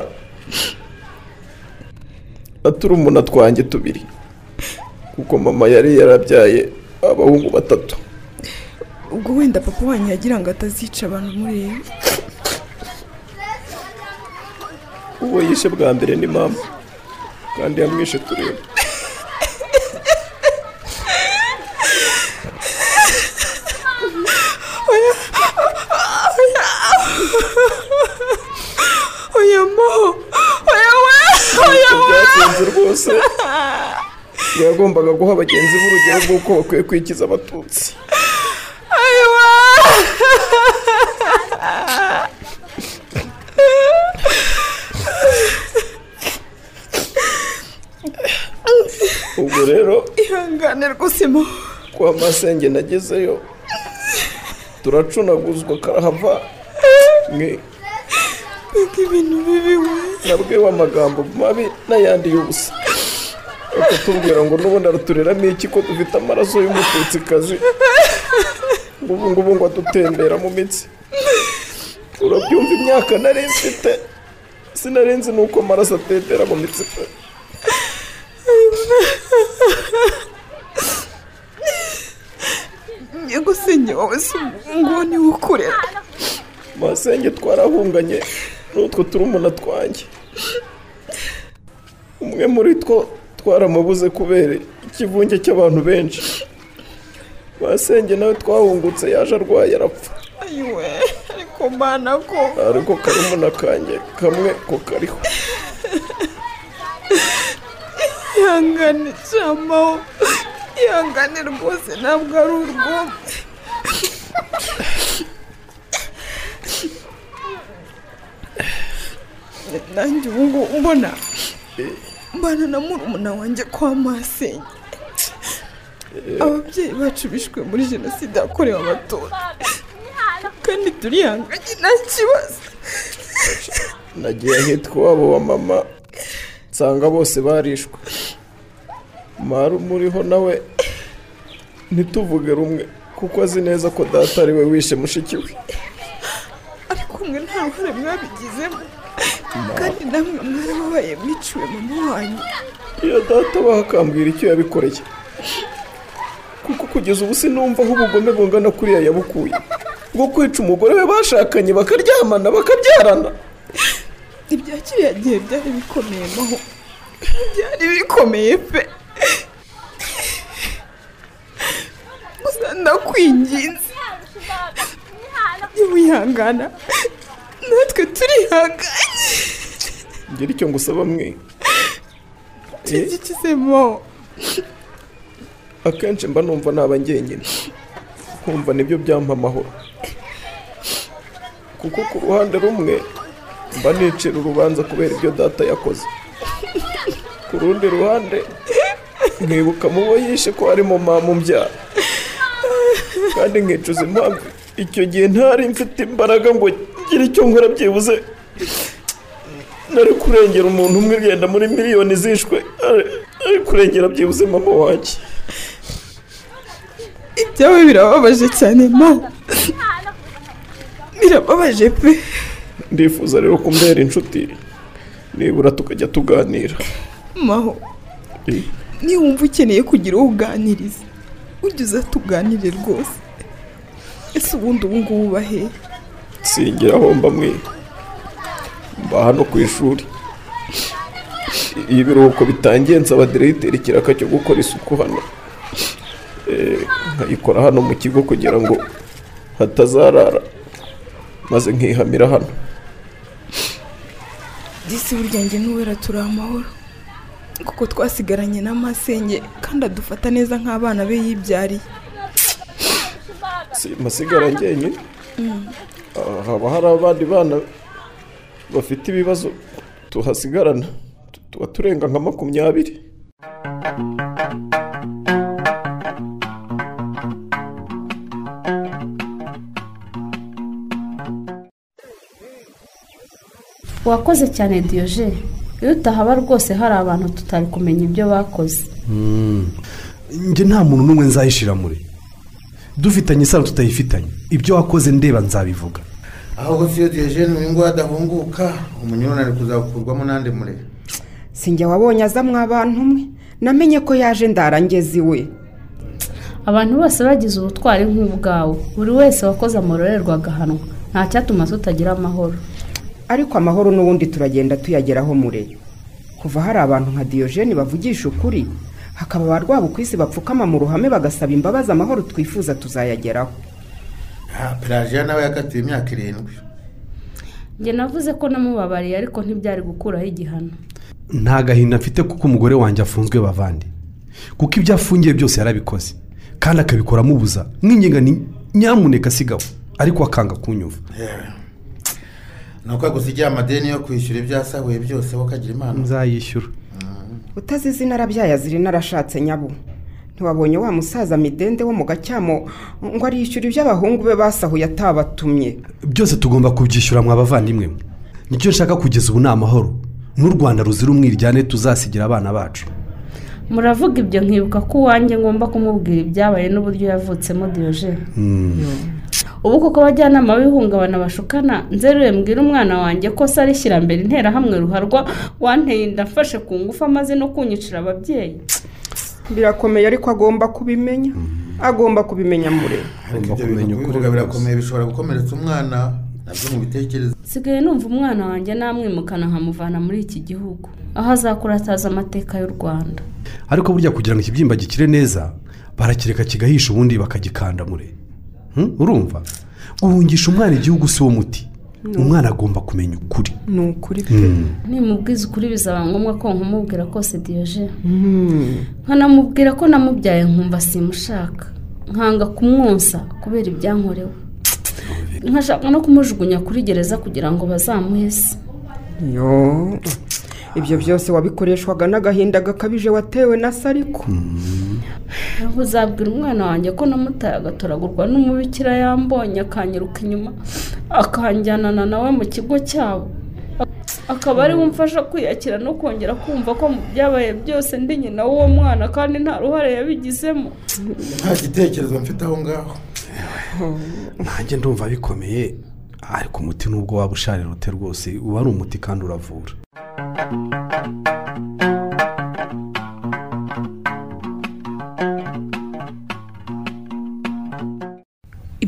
aturumuna twanjye tubiri. Kuko mama yari yarabyaye abahungu batatu. Ubwo wenda papa wanyu yagira ngo atazica abantu mureba uwo yishe bwa mbere ni mama. Kandi yamwishe tureba oya maho oya we oya byagenze rwose. Yagombaga guha bagenzi b'urugero rw'uko bakwiye kwikiza abatutsi. Ubwo rero ihangane rwose maho kwa masenge nagezeyo turacunaguzwa karahava. Mbega ibintu bibi we nabwiwe amagambo mabi n'ayandi y'ubusa bakatubwira ngo n'ubundi aratureramo iki ko dufite amaraso y'umututsikazi ubu ngubu ngo adutembera mu mitsi. Urabyumva imyaka nari mfite? Sinari nzi nuko amaraso atembera mu mitsi. Pe nyagusenge wowe si ngo ni we ukurera. Masenge twarahunganye. N'utwo turumuna twanjye. Umwe muri two twaramubuze kubera ikivunge cy'abantu benshi. Masenge nawe twahungutse yaje arwaye arapfa. Ayiwe ariko mbana ko. Ariko karumuna kanjye kamwe ko kariho. Ihangane cyamaho ihangane rwose ntabwo ari urwumwe nanjye ubu ngubu mbona mbana na murumuna wanjye kwa masenge ababyeyi bacu bishwe muri jenoside yakorewe abatutsi. Kandi turihanganye nta kibazo. Nagiye ahitwa iwabo wa mama nsanga bose barishwe. Marume uriho nawe ntituvuge rumwe kuko azi neza ko data ari we wishe mushiki we. Ariko mwe nta ruhare mwabigizemo. Kandi namwe mwarababaye mwiciwe mama wanyu iyo data bakambwira icyo yabikoreye. Kuko kugeza ubu sinumva aho ubugome bungana kuriya yabukuye. Bwo kwica umugore we bashakanye bakaryamana bakabyarana. Ibya kiriya gihe byari bikomeye maho. Byari bikomeye pe gusa ndakwinginze. Wihangana natwe turihanganye ngira icyo ngusaba mwe. Kigikizemo akenshi mba numva naba njyenyine. Nkumva ni byo byampa amahoro. Kuko ku ruhande rumwe mba nicira urubanza kubera ibyo data yakoze. Ku rundi ruhande nkibuka mu bo yishe ko harimo mama umbyara kandi nkicuza impamvu icyo gihe ntari mfite imbaraga ngo ngire icyo nkora byibuze. Nari kurengera umuntu umwe ugenda muri miliyoni zishwe. Ari- kurengera byibuze mama wanjye. Ibyawe birababaje cyane ma. Birababaje pe. Ndifuza rero kumbera inshuti. Nibura tukajya tuganira. Maho niba wumva ukeneye kugira uwo uganiriza. Ujye uza tuganire rwose. Ese ubundi ubu ngubu uba he singira mwe hano ku ishuri. Iyo ibiruhuko bitangiye nsaba diregiteri ikiraka cyo gukora isuku hano. Eh, nkayikora hano mu kigo kugira ngo hatazarara maze nkihamira hano. Disi burya njye n'uwera turi amahoro. Kuko twasigaranye n'amasenge kandi adufata neza nk'abana be yibyariye. Si masigara njyenyine. Mm. Ah, haba hari abandi bana bafite ibibazo tuhasigarana. Tuba turenga nka makumyabiri. Wakoze cyane diyoje iyo utahaba rwose hari abantu tutari kumenya ibyo bakoze. Hmm. Njye nta muntu n'umwe nzayishira muri. Dufitanye isano tutayifitanye. Ibyo wakoze ndeba nzabivuga. Ahubwo si iyo diyejene uyu nguyu adahunguka umunyururu ari kuzakurwamo n'andi murere sinjye wabonye aza abantu umwe. Namenye ko yaje ndarangeze iwe abantu bose bagize ubutwari nk'ubwawe buri wese wakoze amororerwa agahanwa. Nta cyatuma tutagira amahoro. Ariko amahoro n'ubundi turagenda tuyageraho mure. Kuva hari abantu nka diyojeni bavugisha ukuri hakaba ba rwabukwisi bapfukama mu ruhame bagasaba imbabazi amahoro twifuza tuzayageraho. Pelajiya nawe yakatiwe imyaka irindwi. Njye navuze ko namubabariye ariko ntibyari gukuraho igihano. Nta gahinda mfite kuko umugore wanjye afunzwe bavandi. Kuko ibyo afungiye byose yarabikoze. Kandi akabikora amubuza. Mwinginga ni nyamuneka sigaho. Ariko akanga kunyumva. Ni uko agusigiye amadeni yo kwishyura ibyo yasahuye byose wowe ukagira impano nzayishyura. Utazi izina arabyaye azira narashatse nyabo ntiwabonye wa musaza midende wo mu gacyamo ngo arishyura ibyo abahungu be basahuye atabatumye. Byose tugomba kubyishyura mwa bavandimwe mwe. Nicyo nshaka kugeza ubu ni amahoro. N'u rwanda ruzira umwiryane tuzasigira abana bacu. Muravuga ibyo nkibuka ko uwanjye ngomba kumubwira ibyabaye n'uburyo yavutsemo diyoje ubu koko abajyanama b'ihungabana bashukana nzeruye mbwira umwana wanjye ko se arishyira mbere interahamwe ruharwa wanteye inda afashe ku ngufu amaze no kunyicira ababyeyi. Birakomeye ariko agomba kubimenya. Agomba kubimenya mure. Ariko ibyo bintu kubivuga birakomeye bishobora gukomeretsa umwana na byo mu bitekerezo. Nsigaye numva umwana wanjye namwimukana nkamuvana muri iki gihugu. Aho azakura atazi amateka y'u rwanda. Ariko burya kugira ngo ikibyimba gikire neza barakireka kigahisha ubundi bakagikanda mure. Hmm? urumva? Guhungisha umwana igihugu si wo muti. Umwana agomba kumenya ukuri. Ni ukuri. Nimubwiza ukuri bizaba ngombwa ko nkumubwira kose diyoje nkanamubwira ko namubyaye nkumva simushaka. Nkanga kumwonsa kubera ibyankorewe. Nkashaka no kumujugunya kuri gereza kugira ngo bazamuhese. Yo. Ibyo byose wabikoreshwaga n'agahinda gakabije watewe na sariko. Uzabwira umwana wanjye ko namutaye agatoragurwa n'umubikira yambonye akanyiruka inyuma akanjyanana nawe mu kigo cyabo. Akaba ari we umfasha kwiyakira no kongera kumva ko mu byabaye byose ndi nyina w'uwo mwana kandi nta ruhare yabigizemo. Nta gitekerezo mfite aho ngaho. Nanjye ndumva bikomeye ariko umuti nubwo waba usharira ute rwose uba ari umuti kandi uravura.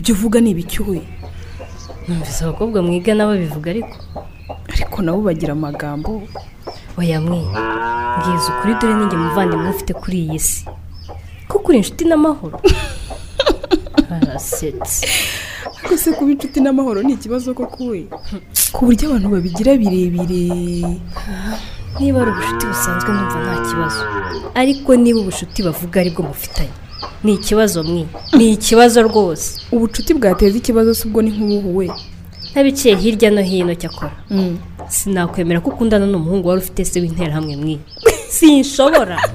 Ibyo uvuga ni ibicyuye numvise abakobwa mwiga nabo bivuga ariko. Ariko nabo bagira amagambo. Oya mwe. Mbwiza ukuri dore ninjye muvandimwe ufite kuri iyi si. Kuko uri inshuti n'amahoro. Arasetse. Ariko se kuba inshuti n'amahoro ni ikibazo koko we? Ku buryo abantu babigira birebire. Niba ari ubucuti busanzwe numva nta kibazo. Ariko niba ubucuti bavuga ari bwo mufitanye. Ni ikibazo mwe. Ni ikibazo rwose. Ubucuti bwateza ikibazo se ubwo ni nk'ubuhu we ntabiciye hirya no hino cyakora sinakwemera ko ukundana n'umuhungu wari ufite se w'interahamwe mwe. Sinshobora.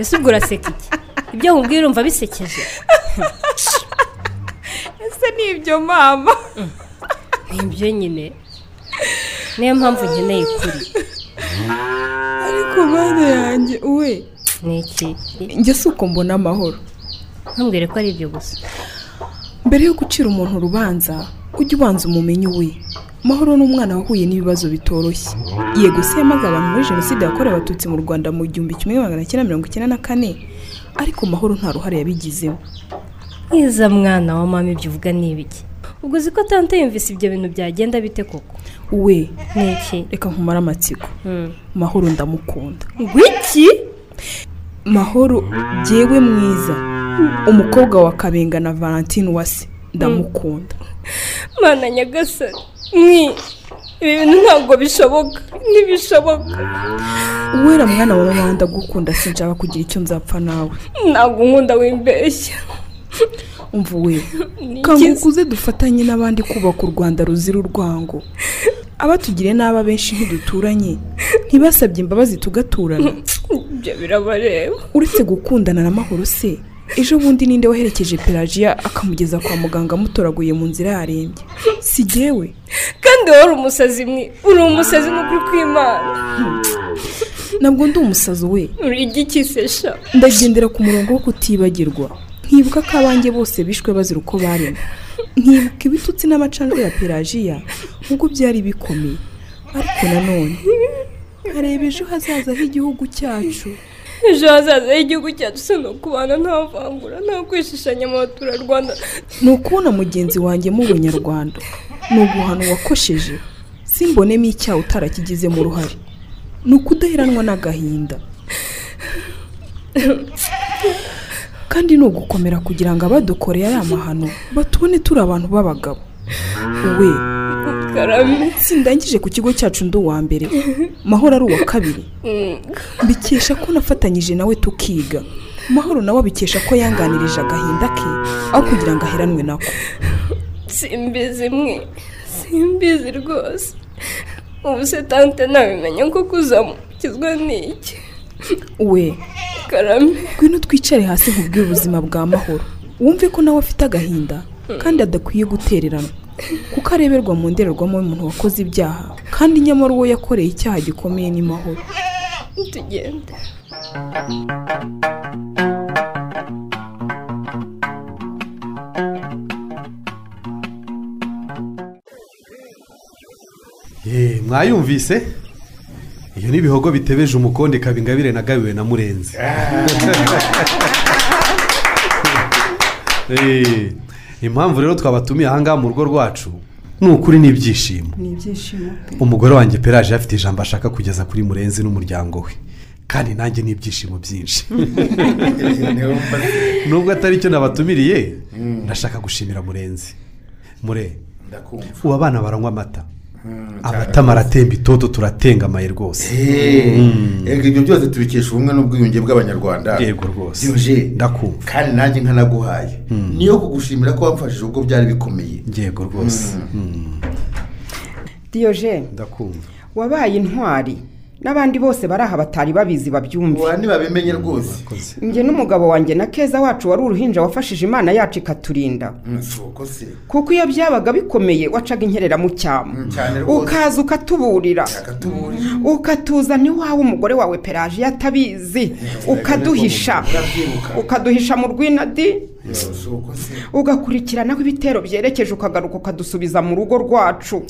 Ese ubwo uraseka iki? Ibyo nkubwira urumva bisekeje. Ese ni ibyo mama? Nibyo nyine. Niyo mpamvu nkeneye kuri ariko bane yanjye we ni iki njye si uko mbona amahoro. Ntumbwire ko ari ibyo gusa. Mbere yo gucira umuntu urubanza ujye ubanza umumenye we mahoro ni umwana wahuye n'ibibazo bitoroshye. Yego se yamaze abantu muri jenoside yakorewe abatutsi mu rwanda mu gihumbi kimwe magana cyenda mirongo icyenda na kane? Ariko mahoro nta ruhare yabigizemo. Mwiza mwana wa mama ibyo uvuga ni ibiki? Ubwo uzi ko tante yumvise ibyo bintu byagenda bite koko? We reka nkumare amatsiko. Mahoro ndamukunda. Wiki mahoro jyewe mwiza. Umukobwa wa kabenga na valentine uwase ndamukunda. Mana nyagasani mwi ibi bintu ntabwo bishoboka ntibishoboka. Uwera mwana wa mama ndagukunda sinshaka kugira icyo nzapfa nawe. Ntabwo nkunda wimbeshya. Umva we kangukuze dufatanye n'abandi kubaka u rwanda ruzira urwango. Abatugiriye nabi abenshi ntiduturanye. Ntibasabye imbabazi tugaturana. Ibyo birabareba. Uretse gukundana na mahoro se ejo bundi ninde waherekeje pelagiya akamugeza kwa muganga amutoraguye mu nzira yarembye? Si jyewe? Kandi wowe uri umusazi mwe uri umusazi n'ukuri kw'imana ntabwo ndi umusazi we. Uri igikisesha. Ndagendera ku murongo wo kutibagirwa. Nkibuka ko abanjye bose bishwe bazira uko baremwe nkibuka ibitutsi n'amacandwe ya pelajiya nk'uko byari bikomeye. Ariko nanone nkareba ejo hazaza h'igihugu cyacu. Ejo hazaza h'igihugu cyacu si no kubana nta vangura nta kwishishanya mu baturarwanda. Ni ukubona mugenzi wanjye mu bunyarwanda. Ni uguhana uwakosheje simbonemo icyaha utarakigizemo uruhare ni ukudaheranwa n'agahinda. kandi ni ugukomera kugira ngo abadukoreye ari amahano batubone turi abantu b'abagabo. We karame. Sindangije ku kigo cyacu ndi uwa mbere. Mahoro ari uwa kabiri. Mbikesha ko nafatanyije nawe tukiga. Mahoro nawe abikesha ko yanganirije agahinda ke aho kugira ngo aheranwe nako simbizi mwe. Simbizi rwose. Ubu se tante ntabimenya ko kuzamukizwa n'iki we. Karame. Ngwino twicare hasi nkubwire ubuzima bwa mahoro. Wumve ko nawe afite agahinda kandi adakwiye gutererana. Kuko areberwa mu ndorerwamo y'umuntu wakoze ibyaha kandi nyamara uwo yakoreye icyaha gikomeye ni mahoro. Tugende. Ye, mwayumvise? Iyo ni ibihogo bitebeje umukondo ikaba ingabire nagabiwe na murenzi. Eh, impamvu rero twabatumiye ahangaha mu rugo rwacu ni ukuri n'ibyishimo. Ni ibyishimo umugore wanjye peraje afite ijambo ashaka kugeza kuri murenzi n'umuryango we. Kandi nanjye ni ibyishimo byinshi. Nubwo atari cyo nabatumiriye ndashaka gushimira murenzi. Mure ubu abana baranywa amata. Amata maratemba itoto turatengamaye rwose. Ega ibyo byose tubikesha ubumwe n'ubwiyunge bw'abanyarwanda. Yego rwose. Ndakumva. Kandi nanjye nkanaguhaye. Niyo kugushimira ko wamfashije ubwo byari bikomeye. Yego rwose. Diyoje ndakumva. wabaye intwari. N'abandi bose bari aha batari babizi babyumve. Wa ntibabimenye rwose. Njye n'umugabo wanjye na keza wacu wari uruhinja wafashije imana yacu ikaturinda. Kuko iyo byabaga bikomeye wacaga inkerera mu cyane rwose. Ukaza ukatuburira. Akatuburira ukatuzana iwawe umugore wawe peraje atabizi ukaduhisha. ukaduhisha mu rwinadi. Ugakurikiranaho ibitero byerekeje ukagaruka ukadusubiza mu rugo rwacu.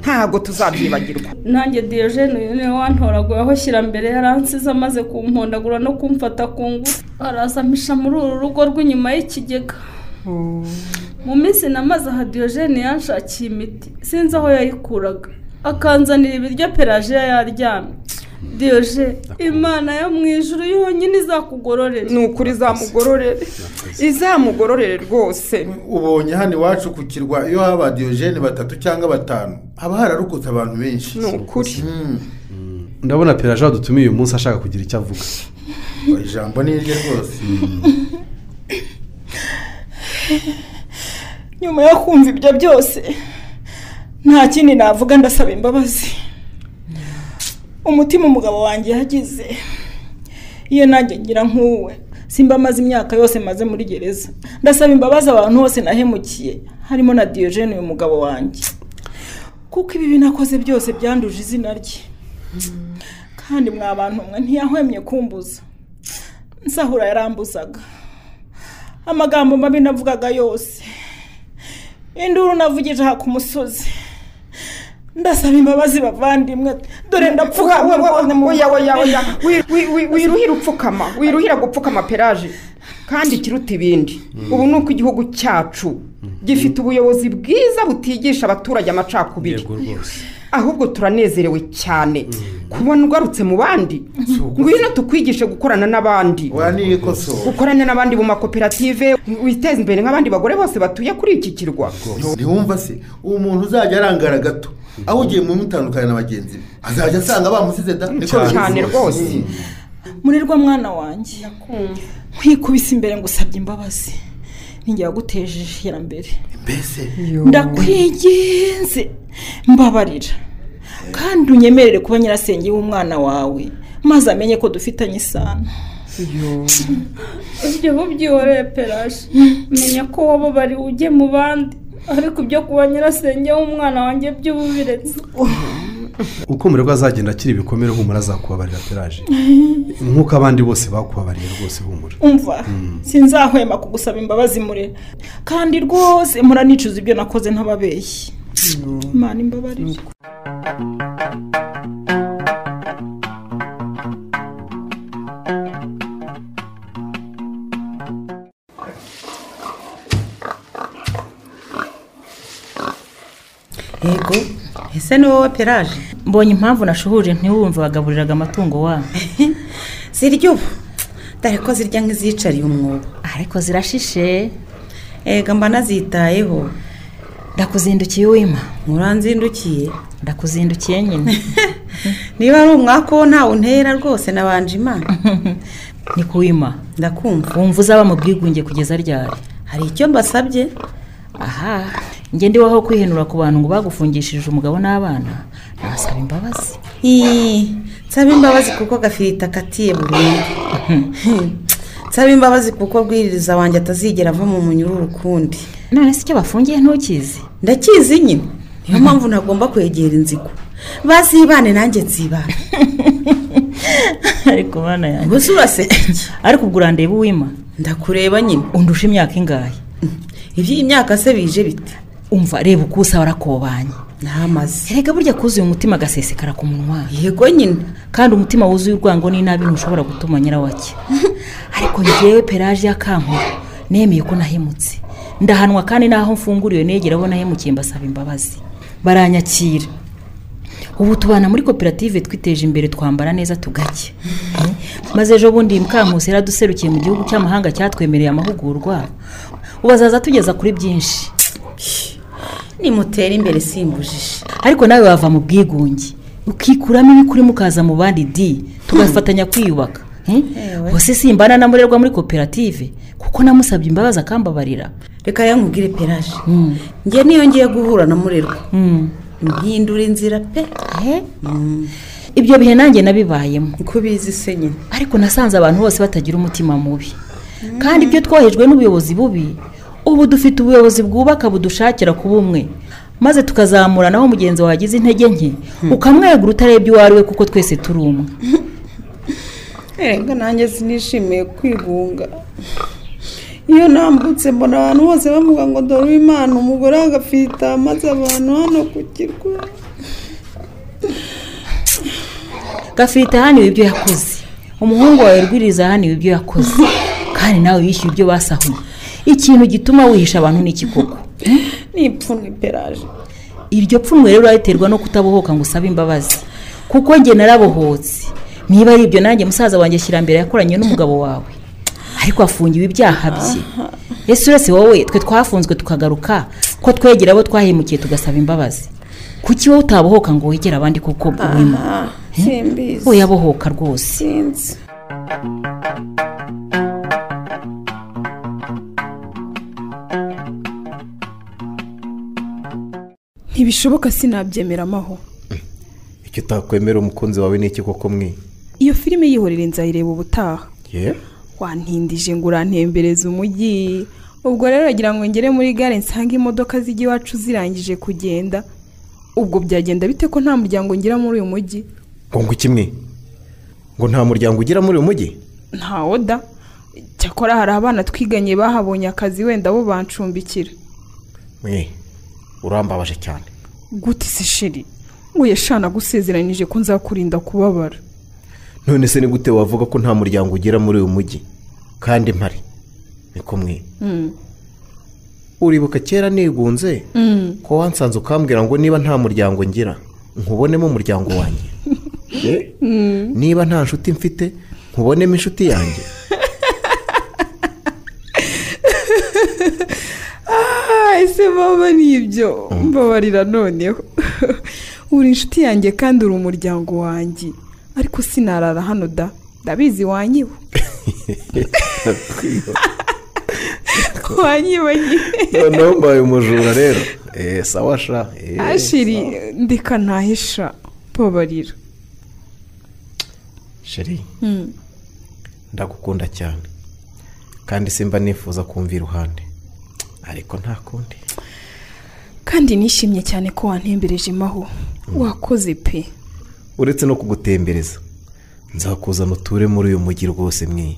Ntabwo tuzabyibagirwa. Nanjye diyojene uyu ni we wantoraguye aho shyira mbere yaransize amaze kumpondagura no kumfata ku ngufu. Arazamisha muri uru rugo rw'inyuma y'ikigega. Mu minsi namaze aha diyojene yanshakiye imiti sinzi aho yayikuraga. Akanzanira ibiryo peraje yaryamye diyoje imana yo mu ijuru yonyine izakugororera ni ukuri izamugororere izamugororere rwose. Ubonye hano iwacu ku kirwa iyo haba diyojene batatu cyangwa batanu haba hararokotse abantu benshi. Ni ukuri ndabona peraje wadutumiye uyu munsi ashaka kugira icyo avuga. Ijambo ni irye rwose. Nyuma yo kumva ibyo byose nta kindi navuga ndasaba imbabazi. Umutima umugabo wanjye yagize. Iyo nanjye ngira nk'uwe simba amaze imyaka yose maze muri gereza. Ndasaba imbabazi abantu bose nahemukiye harimo na diyojene uyu mugabo wanjye. Kuko ibi binakoze byose byanduje izina rye. Kandi mwa bantu mwe ntiyahwemye kumbuza. Nsahura yarambuzaga. Amagambo mabi navugaga yose. Induru navugije aha ku musozi. Ndasaba imbabazi bavandimwe. Dore ndapfukamye oya oya oya wi- wi- wi- wiruhira upfukama wiruhira gupfukama peraje kandi ikiruta ibindi. Ubu ni uko igihugu cyacu gifite ubuyobozi bwiza butigisha abaturage amacakubiri. Ahubwo turanezerewe cyane. Kubona ugarutse mu bandi. Ngwino tukwigishe gukorana n'abandi. Gukorana n'abandi mu makoperative witeze imbere nk'abandi bagore bose batuye kuri iki kirwa. Ntiwumva se uwo muntu uzajya arangara gato. Aho ugiye mu mutandukanye na bagenzi be. Azajya asanga bamusize da. Niko Cyane cyane rwose. Murirwa mwana wanjye. Nkwikubise imbere ngo usabye imbabazi. Ninjye waguteje iterambere mbese? Ndakwiginze. Mbabarira. Kandi unyemerere kuba nyirasenge w'umwana wawe maze amenye ko dufitanye isano. Ibyo bubyihoreye peraje menya ko wababariwe ujye mu bandi. Ariko ibyo kuba nyirasenge w'umwana wanjye by'ububiretse uko umurego azagenda akira ibikomere humura azakubabarira peraje nk'uko abandi bose bakubabariye rwose humura. Umva sinzahwema kugusaba imbabazi mure kandi rwose muranicuza ibyo nakoze ntababeshyi imana imbabarire. Yego. Ese ni wowe peraje mbonye impamvu nashuhuje ntiwumve wagaburiraga amatungo wabo zirya ubu. Dore ko zirya nk'izicariye umwobo. Ariko zirashishe. Ega mba nazitayeho. Ndakuzindukiye wima. Muranzindukiye. Ndakuzindukiye nyine. Niba ari umwaka wo ntawe untera rwose nabanje imana ni kuwima ndakumva. Wumva uzaba mu bwigunge kugeza ryari? Hari icyo mbasabye? Aha. Njye ndiwaho kwihenura ku bantu ngo bagufungishije umugabo n'abana. Nasaba imbabazi. Nsaba imbabazi kuko gafirita akatiye burundu nsaba imbabazi kuko rwiririza wanjye atazigera ava mu munyururu ukundi. None se icyo bafungiye ntukizi ndakizi nyine. Niyo mpamvu ntagomba kwegera inzigo bazibane nanjye nzibana ariko bana yanjye. Ubuse uraseka ariko ubwo urandeba uwima. Ndakureba nyine. Undusha imyaka ingahe? Iby'iyi myaka se bije bite? Umva reba uko usa warakobanye ntamaze erega burya kuzuye umutima agasesekara ku munwa. Yego nyine. Kandi umutima wuzuye urwango n'inabi ntushobora gutuma nyirawake ariko ngewe peraje y'akankuru nemeye ko nahemutse. Ndahanwa kandi n'aho mfunguriwe negera abo nahemukiye mbasaba imbabazi. Baranyakira. Ubu tubana muri koperative twiteje imbere twambara neza tugake maze ejo bundi mukankusi yaraduserukiye mu gihugu cy'amahanga cyatwemereye amahugurwa ubu azaza tugeza kuri byinshi. Nimutera imbere simbujije. Ariko nawe wava mu bwigunge. Ukikuramo ibikurimo ukaza mu bandi di tugafatanya kwiyubaka. Ewe. bose simbana na murerwa muri koperative kuko namusabye imbabazi akambabarira. Reka yankubwire peraje njye niyo ngiye guhura na murerwa. Mpindura inzira pe. Ibyo bihe nanjye nabibayemo. Uko bizi se nyine ariko nasanze abantu bose batagira umutima mubi. Kandi ibyo twohejwe n'ubuyobozi bubi ubu dufite ubuyobozi bwubaka budushakira kuba umwe. Maze tukazamura naho mugenzi wagize intege nke ukamwegura utarebye uwo ari we kuko twese turi umwe. Reka nanjye sinishimiye kwigunga. Iyo nambutse mbona abantu bose bavuga ngo dore uwimana umugore agafita maze abantu hano ku kirwa. Gafirita haniwe ibyo yakoze. Umuhungu wawe rwiriza haniwe ibyo yakoze. Kandi nawe yishyuye ibyo basahuye. Ikintu gituma wihisha abantu ni iki koko ni ipfunwe peraje. Iryo pfunwe rero urariterwa no kutabohoka ngo usabe imbabazi. Kuko njye narabohotse. Niba ari ibyo nanjye musaza wanjye shyirambere yakoranye n'umugabo wawe. Ariko afungiwe ibyaha bye. Ese uretse wowe twe twafunzwe tukagaruka ko twegera abo twahemukiye tugasaba imbabazi? Kuki wowe utabohoka ngo wegere abandi kuko simbizi. We yabohoka rwose. Ntibishoboka sinabyemera amaho icyo utakwemera umukunzi wawe ni iki koko mwe? Iyo filime yihorera nzayireba ubutaha. Wantindije ngo urantembereze umujyi. Ubwo rero wagira ngo ngere muri gare nsange imodoka zijya iwacu zirangije kugenda. Ubwo byagenda bite ko nta muryango ngira muri uyu mujyi? Ngo ngo kimwe ngo nta muryango ugira muri uyu mujyi? Ntawo da. Cyakora hari abana twiganye bahabonye akazi wenda bo bancumbikira mwe. Urambabaje cyane gute se shiri ngo yashana gusezeranyije ko nzakurinda kubabara none se ni gute wavuga ko nta muryango ugira muri uyu mujyi kandi mpari niko mwe Mm. uribuka kera nigunze Mm. ko wansanze ukambwira ngo niba nta muryango ngira nkubonemo umuryango wanjye Eh? Mm. niba nta nshuti mfite nkubonemo inshuti yanjye ese mama ni ibyo mbabarira noneho. Uri inshuti yanjye kandi uri umuryango wanjye. Ariko sinarara hano da. Ndabizi wanyiwe. Wanyiwe. Nyine noneho mbaye umujura rero. Eee sawa sha. Eh, ashiri ndeka ntahisha mbabarira. Sheri Mm. ndagukunda cyane. Kandi simba nifuza kumva iruhande ariko nta kundi. Kandi nishimye cyane ko wantembereje maho wakoze pe. Uretse no kugutembereza. Nzakuzana uture muri uyu mujyi rwose mwe.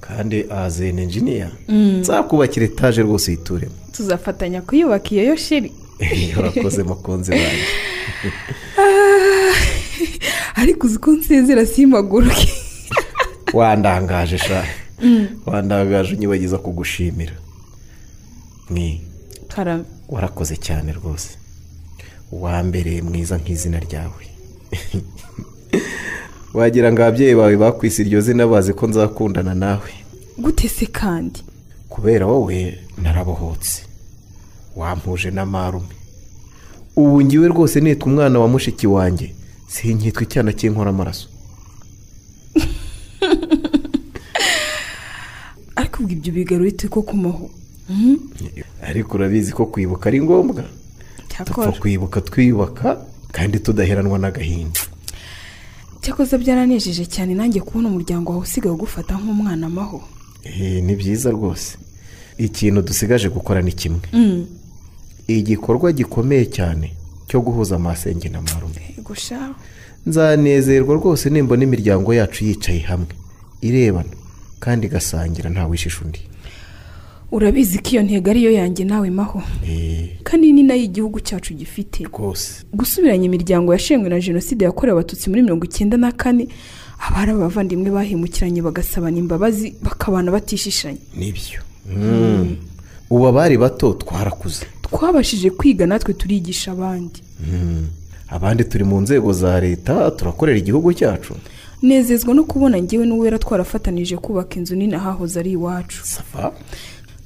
Kandi azene enjiniya Mm. nzakubakira etaje rwose uyituremo tuzafatanya kuyubaka iyo yo shiri urakoze mukunzi wanjye. Ah, ariko uzi ko nsezera simpaguruke. Wandangaje sha. Mm. wandangaje unyibagiza kugushimira. Warakoze cyane rwose. Wambereye mwiza nk'izina ryawe. Wagira ngo ababyeyi bawe bakwise iryo zina bazi ko nzakundana nawe. Gute se kandi? Kubera wowe narabohotse. Wampuje na marume ubu ngiwe rwose nitwa umwana wa mushiki wanjye. Sinkitwa icyana cy'inkora amaraso. ariko ibyo bigarurite ko kumaho ariko urabizi ko kwibuka ari ngombwa. Dupfa kwibuka twiyubaka kandi tudaheranwa n'agahinda. Cyakoze byaranejeje cyane nanjye kubona umuryango wawe usigaye ugufata nk'umwana amaho ni byiza rwose. Ikintu dusigaje gukora ni kimwe. Mm. igikorwa gikomeye cyane cyo guhuza amasenge na marume. Nzanezerwa rwose nimbona imiryango yacu yicaye hamwe. Irebana. Kandi igasangira nta wishisha undi. Urabizi ko iyo ntego ariyo yanjye nawe maho? Kandi ni na yo igihugu cyacu gifite. Rwose. Gusubiranya imiryango yashengwe na jenoside yakorewe abatutsi muri mirongo icyenda na kane abari abavandimwe bahemukiranye bagasabana imbabazi bakabana batishishanye. Nibyo. Mm. ubu abari bato twarakuze. Twabashije kwiga natwe turigisha abandi. Mm. abandi turi mu nzego za leta turakorera igihugu cyacu. Nezezwa no kubona ngewe n'uwera twarafatanije kubaka inzu nini ahahoze ari iwacu.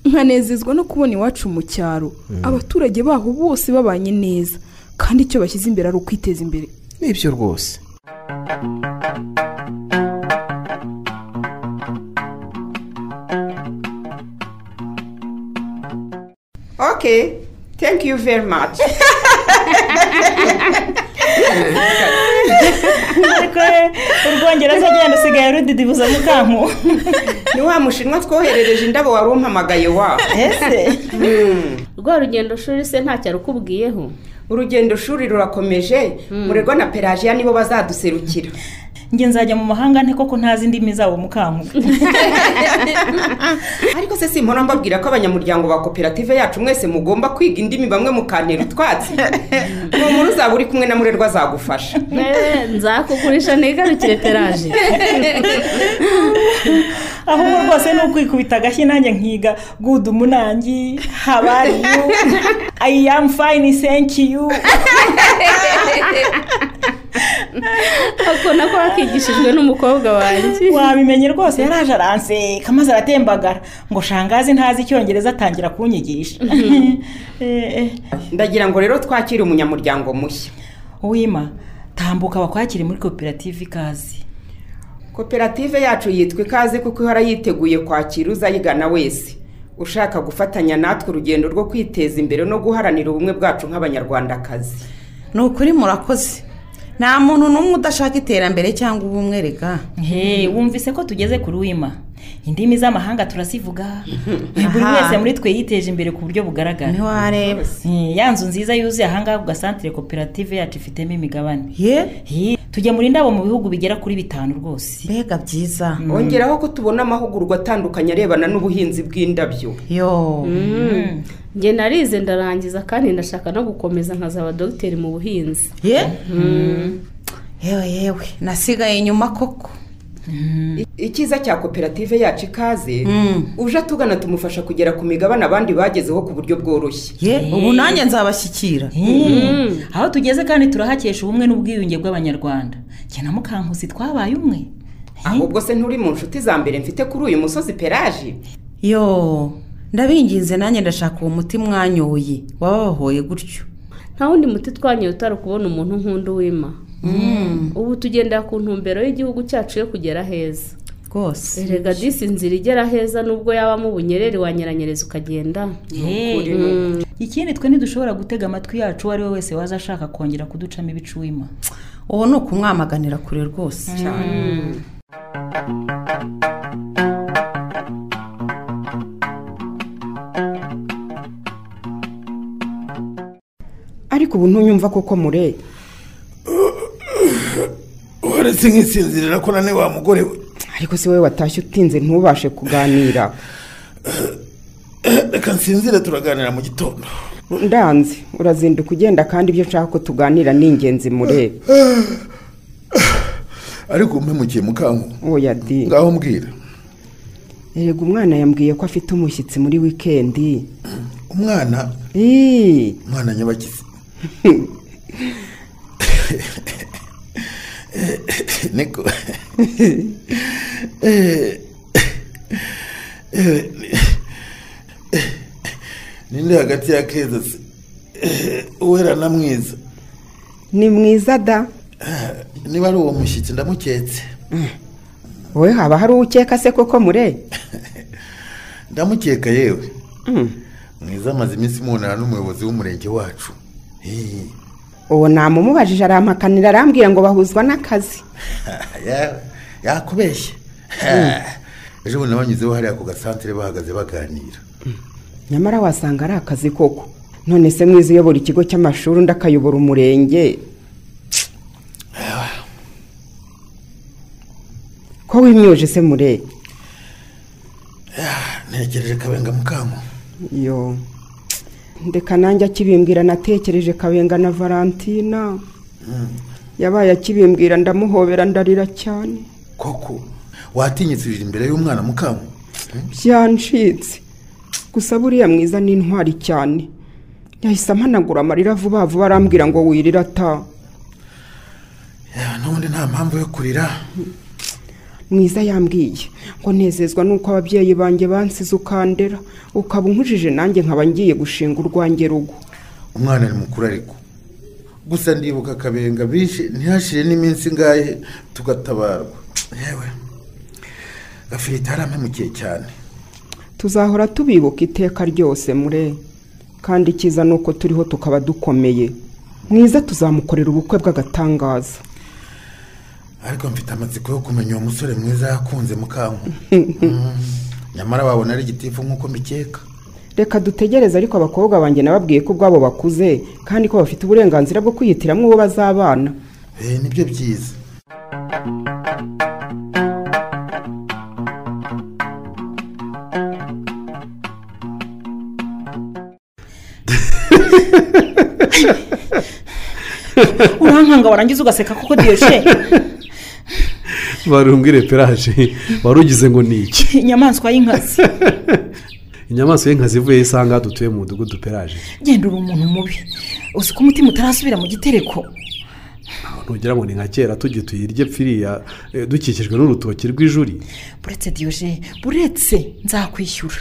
Nkanezezwa no kubona iwacu mu cyaro. Mm. abaturage baho bose babanye neza. Kandi icyo bashyize imbere ari ukwiteza imbere. Nibyo rwose. Okay. Thank you very much. urwongereza agenda usigaye rudidibuza mukanku. Ni wa mushinwa twoherereje indabo wari umpamagaye wa? Ese? Rwa rugendo shuri se ntacyo arukubwiyeho urugendo shuri rurakomeje. Murerwa na pelagiya nibo bazaduserukira. Njye nzajya mu mahanga nte koko ntazi indimi zabo mukanku ariko se simpora mbabwira ko abanyamuryango ba koperative yacu mwese mugomba kwiga indimi bamwe mukantera utwatsi? Uwo muri uzaba uri kumwe na murerwa azagufasha. Eh, nzakugurisha nigarukire peraje ahubwo rwose ni ukwikubita agashyi nanjye nkiga gudu munangi habariyu i am fine thank you. ako nako wakigishijwe n'umukobwa wanjye. Wabimenye rwose yaraje aranseka maze aratembagara. Ngo shangazi ntazi icyongereza atangira kunyigisha. Eh, eh. ndagira ngo rero twakire umunyamuryango mushya. Wima tambuka bakwakire muri koperative ikaze. Koperative yacu yitwa ikaze kuko ihora yiteguye kwakira uzayigana wese. Ushaka gufatanya natwe urugendo rwo kwiteza imbere no guharanira ubumwe bwacu nk'abanyarwandakazi. Ni ukuri murakoze. Nta muntu n'umwe udashaka iterambere cyangwa ubumwe reka. Wumvise ko tugeze kuri wima. Indimi z'amahanga turazivuga buri Aha. wese muri twe yiteje imbere ku buryo bugaragara. Ntiwareba Eh, ya nzu nziza yuzuye ahangaha ku gasantire koperative yacu ifitemo imigabane. Tugemura indabo mu bihugu bigera kuri bitanu rwose. Mbega byiza. Wongeraho ko tubona amahugurwa atandukanye arebana n'ubuhinzi bw'indabyo. Yo. Njye narize ndarangiza kandi ndashaka no gukomeza nkazaba dogiteri mu buhinzi. Ye? Yewe yewe. Nasigaye inyuma koko. Icyiza cya koperative yacu ikaze uje atugana tumufasha kugera ku migabane abandi bagezeho ku buryo bworoshye. Ye ubu nanjye nzabashyikira. Mm. aho tugeze kandi turahakesha ubumwe n'ubwiyunge bw'abanyarwanda. Njye na mukankusi twabaye umwe. Ahubwo se nturi mu nshuti za mbere mfite kuri uyu musozi peraje yo ndabinginze nanjye ndashaka uwo muti mwanyoye. Wabahoye gutyo. Nta wundi muti twanyoye utari ukubona umuntu nk'undi wima ubu tugendera ku ntumbero y'igihugu cyacu yo kugera heza. Rwose. Erega disi inzira igera heza nubwo yabamo ubunyereri wanyeranyereza ukagenda. Hey. Mm. ikindi twe ntidushobora gutega amatwi yacu uwo ari we wese waza ashaka kongera kuducamo ibicu wima uwo ni ukumwamaganira kure rwose ariko ubu ntunyumva koko mure waretse nk'isinzirira ko nane wa mugore we. Ariko si wowe watashye utinze ntubashe kuganira. Reka nsinzire turaganira mu gitondo. Ndanze. Urazinduka ugenda kandi ibyo nshaka ko tuganira ni ingenzi mure. Ariko umpemukiye mukanku oya di. Ngaho mbwira. Erega umwana yambwiye ko afite umushyitsi muri wikendi umwana? Umwana nyabagizi. niko ninde hagati ya keza se uwera na mwiza. Ni mwiza da? Niba ari uwo mushyitsi ndamuketse. Wowe haba hari uwo ukeka se koko mure? Ndamukeka yewe. Mwiza amaze iminsi mubonana n'umuyobozi w'umurenge wacu. Uwo namumubajije arampakanira arambwira ngo bahuzwa n'akazi. Ya- yakubeshye. Ejo bundi banyuzeho hariya ku gasantere bahagaze baganira. Nyamara wasanga ari akazi koko. None se mwiza uyobora ikigo cy'amashuri undi akayobora umurenge? Ko wimyoje se mure ntegereje kabenga mukanku yo. Ndeka nanjye akibimbwira natekereje kabenga na valentina. Yabaye akibimbwira ndamuhobera ndarira cyane. Koko? Watinyitsirije imbere y'umwana mukanku byancitse gusa buriya mwiza ni intwari cyane. Yahise ampanagura amarira vuba vuba arambwira ngo wirira ata n'ubundi nta mpamvu yo kurira. Mwiza yambwiye. Ngo nezezwa nuko ababyeyi banjye bansize ukandera ukaba unkujije nanjye nkaba ngiye gushinga urwanjye rugo. Umwana ni mukuru ariko. Gusa ndibuka kabenga bishe ntihashire n'iminsi ngahe tugatabarwa. Yewe. Gafirita yarampemukiye cyane. Tuzahora tubibuka iteka ryose mure. Kandi icyiza ni uko turiho tukaba dukomeye. Mwiza tuzamukorera ubukwe bw'agatangaza. Ariko mfite amatsiko yo kumenya uwo musore mwiza yakunze mukanku Mm. nyamara wabona ari igitifu nk'uko mbikeka. Reka dutegereze ariko abakobwa banjye nababwiye ko ubwabo bakuze kandi ko bafite uburenganzira bwo kwihitiramo uwo bazabana. Eh, ni byo byiza. Urankanga warangiza ugaseka kuko diyoshe barumbwire peraje wari ugize ngo ni iki? Inyamaswa y'inkazi. Inyamaswa y'inkazi ivuye isanga dutuye mu mudugudu peraje genda uri umuntu mubi. Uzi ko umutima utarasubira mu gitereko. Ntugira ngo ni nka kera tujye tuyirye pfiriya eh, dukikijwe n'urutoki rw'ijuri. Buretse diyoje buretse nzakwishyura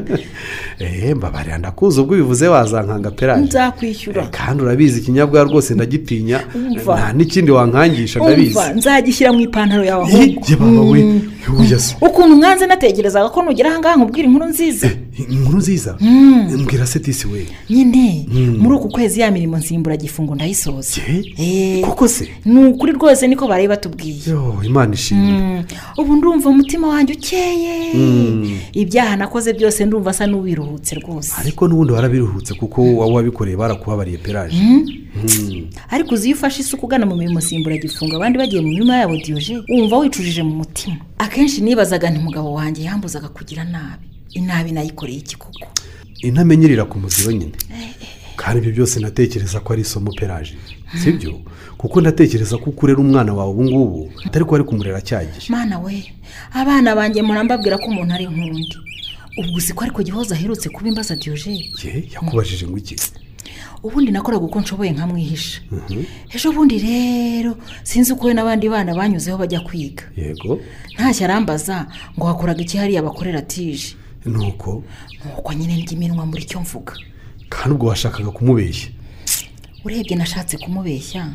eee mbabarira ndakuzi ubwo ubivuze wazankanga peraje nzakwishyura kandi urabizi ikinyabwa rwose ndagitinya. Nta n'ikindi wankangisha ndabizi. Nzagishyira mu ipantaro yawe ahubwo se ukuntu mwanze natekerezaga ko nugera ahangaha nkubwira inkuru nziza. Inkuru nziza? Mm. mbwira se disi we. Nyine Mm. muri uku kwezi ya mirimo nsimburagifungo ndayisoza. Eh, koko se? Ni ukuri rwose niko bari batubwiye. Yo imana ishimwe. Mm. ubu ndumva umutima wanjye ukeye. Mm. ibyaha nakoze byose ndumva asa n'uwiruhutse rwose. Ariko n'ubundi warabiruhutse kuko wowe wabikoreye barakubabariye peraje Mm. Mm. ariko uzi iyo ufashe isuka ugana mu mirimo nsimburagifungo abandi bagiye mu mirimo yabo diyoje wumva wicujije mu mutima. Akenshi nibazaga nti umugabo wanjye yambuzaga kugira nabi. Inabi nayikoreye iki koko intamenyerera ku muzibo nyine. Kandi ibyo byose natekereza ko ari isomo peraje sibyo? Kuko ndatekereza ko ukurera umwana wawe ubu ngubu atari ko ari kumurera cyagiye mana we abana banjye mpora mbabwira ko umuntu ari nk'undi. Ubwo uzi ko ariko gihoza aherutse kuba imbaza diyoje ye yakubajije ngo iki? Ubundi nakoraga uko nshoboye nkamwihisha. Mhm. ejo bundi rero sinzi uko we n'abandi bana banyuzeho bajya kwiga. Yego. Ntashya arambaza ngo wakoraga iki hariya bakorera tije. Nuko? Nuko nyine ry'iminwa muri cyo mvuga. Kandi ubwo washakaga kumubeshya. Urebye nashatse kumubeshya.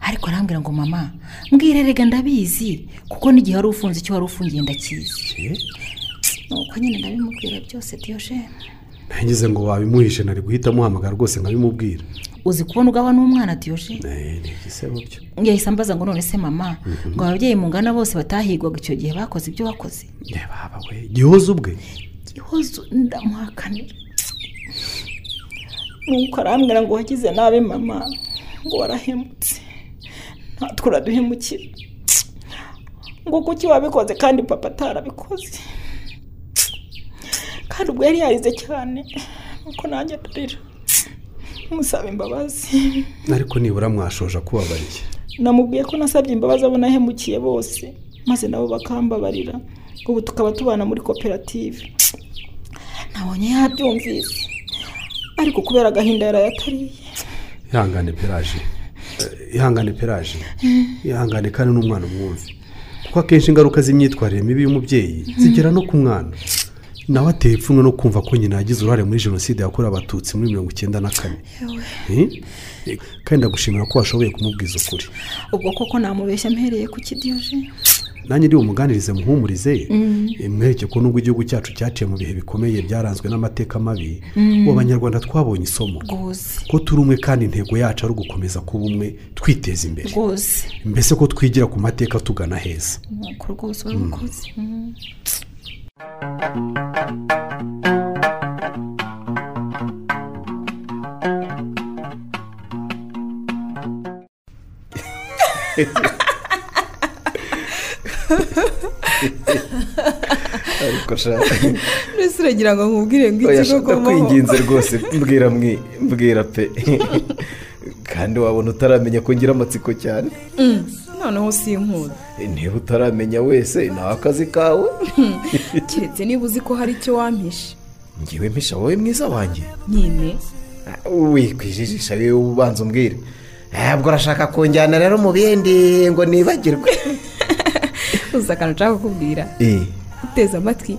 Ariko arambwira ngo mama mbwire rega ndabizi kuko n'igihe wari ufunze icyo wari ufungiye ndakizi. Nuko nyine ndabimubwira byose diyoje ntangize ngo wabimuhishe nari guhita amuhamagara rwose nkabimubwira. Uzi kubona ugaba n'umwana diyoje yahise ambaza ngo none se mama ngo ababyeyi mungana bose batahigwaga icyo gihe bakoze ibyo wakoze? Gihoza ubwe. Gihozo ndamuhakanira nuko arambwira ngo wagize nabi mama ngo warahemutse. Natwe uraduhemukira ngo kuki wabikoze? Kandi papa atarabikoze. Kandi ubwo yari yarize cyane nuko nanjye ndarira. Musaba imbabazi. Ariko nibura mwashoje akubabariye namubwiye ko nasabye imbabazi abo nahemukiye bose maze nabo bakambabarira. Ubu tukaba tubana muri koperative. Nabonye yabyumvise. Ariko kubera agahinda yarayatariye ihangane peraje Eh, ihangane peraje ihangane kandi n'umwana umwumve. Kuko akenshi ingaruka z'imyitwarire mibi y'umubyeyi zigera no ku mwana. Nawe ateye ipfunwe no kumva ko nyina yagize uruhare muri jenoside yakorewe abatutsi muri mirongo icyenda na kane. Eh? Eh, kandi ndagushimira ko washoboye kumubwiza ukuri. Ubwo koko namubeshya mpereye ku kidiyoje nanjye ndi bumuganirize muhumurize. Mm. Mwereke ko nubwo igihugu cyacu cyaciye mu bihe bikomeye byaranzwe n'amateka mabi Mm. ubu abanyarwanda twabonye isomo. Ko turi umwe kandi intego yacu ari ugukomeza kuba umwe twiteza imbere. Mbese ko twigira ku mateka tugana heza nuko rwose warakoze Mm. Ariko sha mbese uragira ngo nkubwire ngo iki koko ndakwinginze rwose mbwira mbwira pe. Kandi wabona utaramenya ko ngira amatsiko cyane. Mm, noneho sinkunda. Niba utaramenya wese nawe akazi kawe. Keretse niba uzi ko hari icyo wampishe. Ngewe mpisha wowe mwiza wanjye. Nyine wikwijijisha yewe ubanza umbwire. Ntabwo urashaka kunjyana rero mu bindi ngo nibagirwe. Uzi akantu nshaka kukubwira. Eh, uteze amatwi.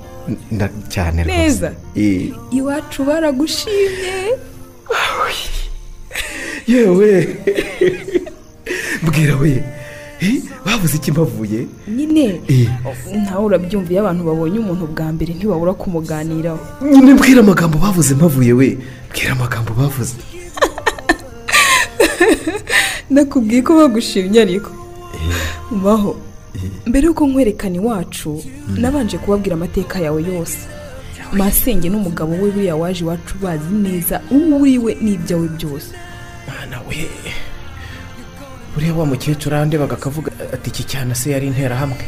Cyane rwose. Neza. Eh, iwacu baragushimye. Yewe. Mbwira we. Eh, bavuze iki mbavuye? Nyine. Nawe urabyumva iyo abantu babonye umuntu bwa mbere ntibabura kumuganiraho. Nyine mbwira amagambo bavuze mpavuye we. Mbwira amagambo bavuze. Nakubwiye ko bagushimye ariko. Ubaho mbere y'uko nkwerekana iwacu nabanje kubabwira amateka yawe yose. Masenge n'umugabo we buriya waje iwacu bazi neza uwo uriwe n'ibyawe byose. Mwana we. Buriya wa mukecuru arandebaga akavuga ati iki cyana se yari interahamwe?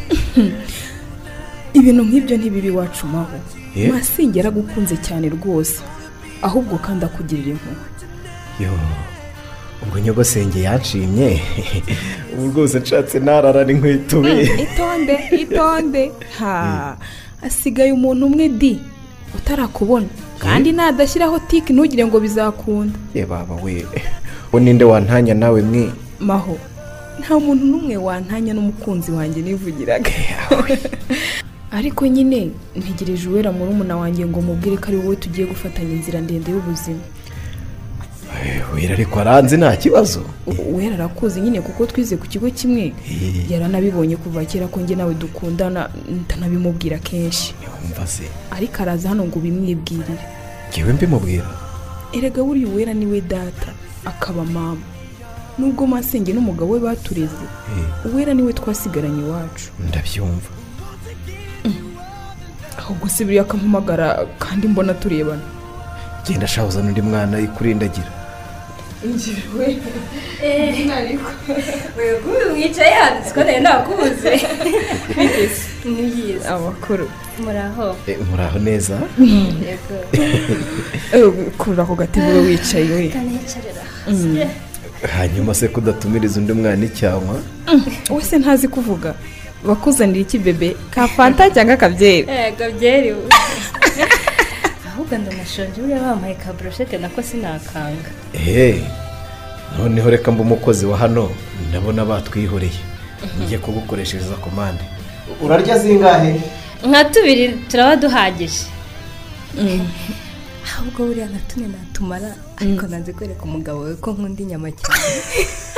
Ibintu nk'ibyo ntibibi iwacu maho. Eh? masenge yaragukunze cyane rwose ahubwo kandi akugirira impuhwe. Ubwo nyogosenge yanshimye ubu rwose nshatse narara n'inkweto we. itonde itonde. Ha asigaye umuntu umwe di utarakubona. Kandi nadashyiraho tiki ntugire ngo bizakunda. Ye baba we uwo ninde wantanya nawe mwe? Maho nta muntu n'umwe wantanya n'umukunzi wanjye nivugiraga. Ariko nyine ntegereje uwera murumuna wanjye ngo mubwire ko ari wowe tugiye gufatanya inzira ndende y'ubuzima. Wera ariko aranze nta kibazo. Uwera arakuzi nyine kuko twize ku kigo kimwe yaranabibonye kuva kera ko njye nawe dukundana ndanabimubwira kenshi. Umva se. Ariko araza hano ngo ubimwibwirire. Ngewe mbimubwira. Erega buriya uwera ni we data akaba mama. Nubwo masenge n'umugabo we batureze uwera ni we twasigaranye iwacu. Ndabyumva. Ahubwo si buriya akampamagara kandi mbona turebana. Genda shahuza n'undi mwana ikurindagira njyewe mwicaye hano siko na yo nakubuze bigeze ni byiza amakuru muraho. Eh, muraho neza? Yego. Kurura ako gatebe wicaye. We kanicarira Mm. hanyuma se kudatumiriza undi mwana icyanywa we se ntazi kuvuga. Bakuzanira iki bebe? Ka fanta cyangwa akabyeri yego byeri ahubwo ndanashonje buriya bampaye ka broshete nako sinakanga. Eee noneho reka mba umukozi wa hano ndabona batwihoreye. Njye kugukoreshereza komande urarya zingahe? Nka tubiri turaba duhagije ahubwo buriya nka tune natumara ariko nanze kwereka umugabo we ko nkunda inyama cyane.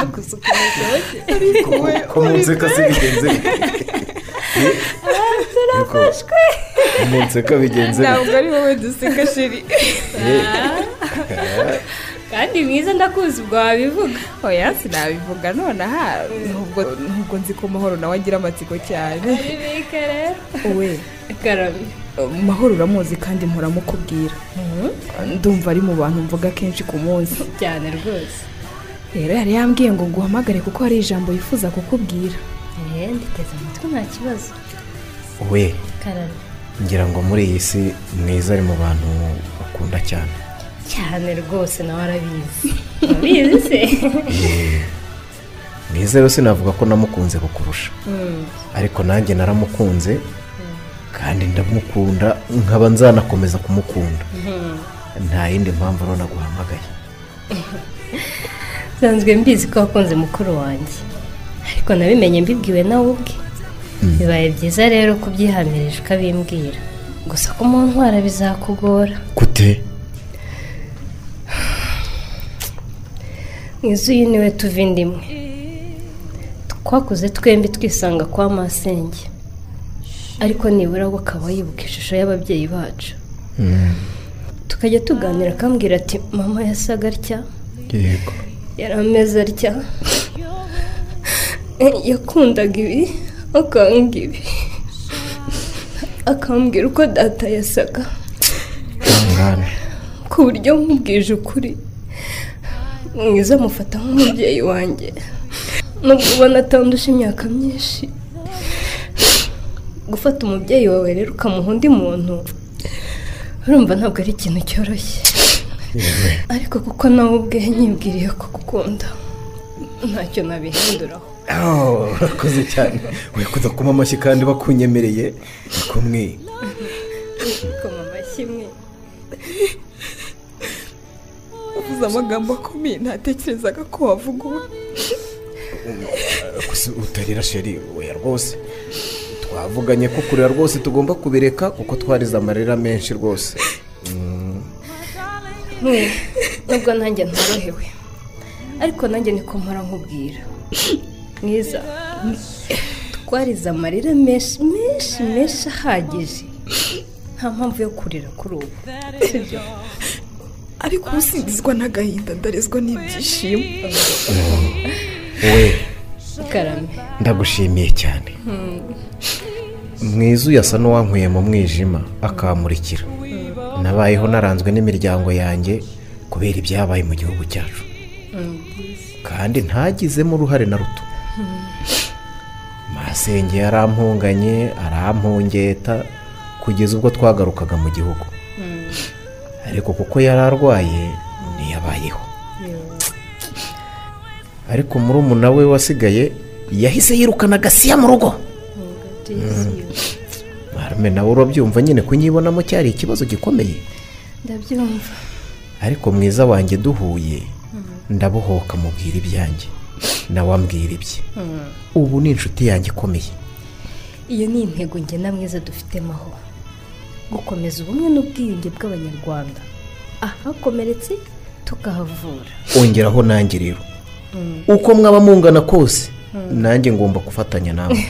haguze ukuntu biryoshye ko munseka se bigenze bite? turafashwe ko munseka bigenze ntabwo ari wowe duseka sheri Eh, kandi mwiza ndakuzi ubwo wabivuga oya sinabivuga nonaha nubwo nzi ko mahoro nawe agira amatsiko cyane we mahoro uramuzi kandi mpora mukubwira ndumva ari mu bantu mvuga kenshi ku munsi cyane rwose rero yari yambwiye ngo nguhamagare kuko hari ijambo yifuza kukubwira. Eee nditeze amatwi nta kibazo. We ngira ngo muri iyi si mwiza ari mu bantu ukunda cyane. Cyane rwose nawe arabizi. Urabizi? Se mwiza rero sinavuga ko namukunze kukurusha Mm. ariko nanjye naramukunze kandi ndamukunda nkaba nzanakomeza kumukunda. Mhm. nta yindi mpamvu rero naguhamagaye. nsanzwe mbizi ko wakunze mukuru wanjye. Ariko nabimenye mbibwiwe nawe ubwe. Bibaye byiza rero kubyihamirije ukabimbwira. Gusa ko mu ntwara bizakugora. Gute? Mwiza uyu ni we tuva inda imwe twakuze twembi twisanga kwa masenge. Ariko nibura we akaba yibuka ishusho y'ababyeyi bacu. Tukajya tuganira akambwira ati mama yasaga atya? Yego. Yari ameze atya yakundaga ibi akanga ibi. Akambwira uko data yasaga. Ku buryo nkubwije ukuri. Mwiza amufata nk'umubyeyi wanjye. Nubwo ubona atandusha imyaka myinshi. Gufata umubyeyi wawe rero ukamuha undi muntu urumva ntabwo ari ikintu cyoroshye. ariko kuko nawe ubwe nyibwiriye ko gukunda ntacyo nabihinduraho. Oh, urakoze cyane. Wikuza kuma amashyi kandi bakunyemereye? Ni kumwe koma amashyi imwe uvuze amagambo akomeye ntatekerezaga ko wavuga ubu. Gusa utarira sheri weya rwose. Twavuganye ko kurera rwose tugomba kubireka kuko twarize amarira menshi rwose. Mm, nubwo nanjye ntorohewe. Ariko nanjye niko mpora nkubwira. Mwiza. Twarize amarira menshi menshi menshi ahagije. Nta mpamvu yo kurira kuri ubu. Sibyo. Ariko ubu singizwa n'agahinda ndarezwa n'ibyishimo. We. Karame ndagushimiye cyane. Mwiza uyasa n'uwankuye mu mwijima akamurikira. Nabayeho naranzwe n'imiryango yanjye kubera ibyabaye mu gihugu cyacu. Kandi ntagizemo uruhare na ruto. Masenge yarampunganye arampungeta kugeza ubwo twagarukaga mu gihugu. Ariko kuko yari arwaye ntiyabayeho. Ariko murumuna we wasigaye yahise yirukana agasiya mu rugo. Nawe urabyumva nyine kunyibonamo cyari ikibazo gikomeye. Ndabyumva. Ariko mwiza wanjye duhuye. Ndabohoka mubwira ibyanjye. Nawe ambwira ibye. Ubu ni inshuti yanjye ikomeye. Iyo ni intego njye na mwiza dufitemo aho gukomeza ubumwe n'ubwiyunge bw'abanyarwanda. Ahakomeretse tukahavura ongeraho nanjye rero. Uko mwaba mungana kose nanjye ngomba gufatanya nawe.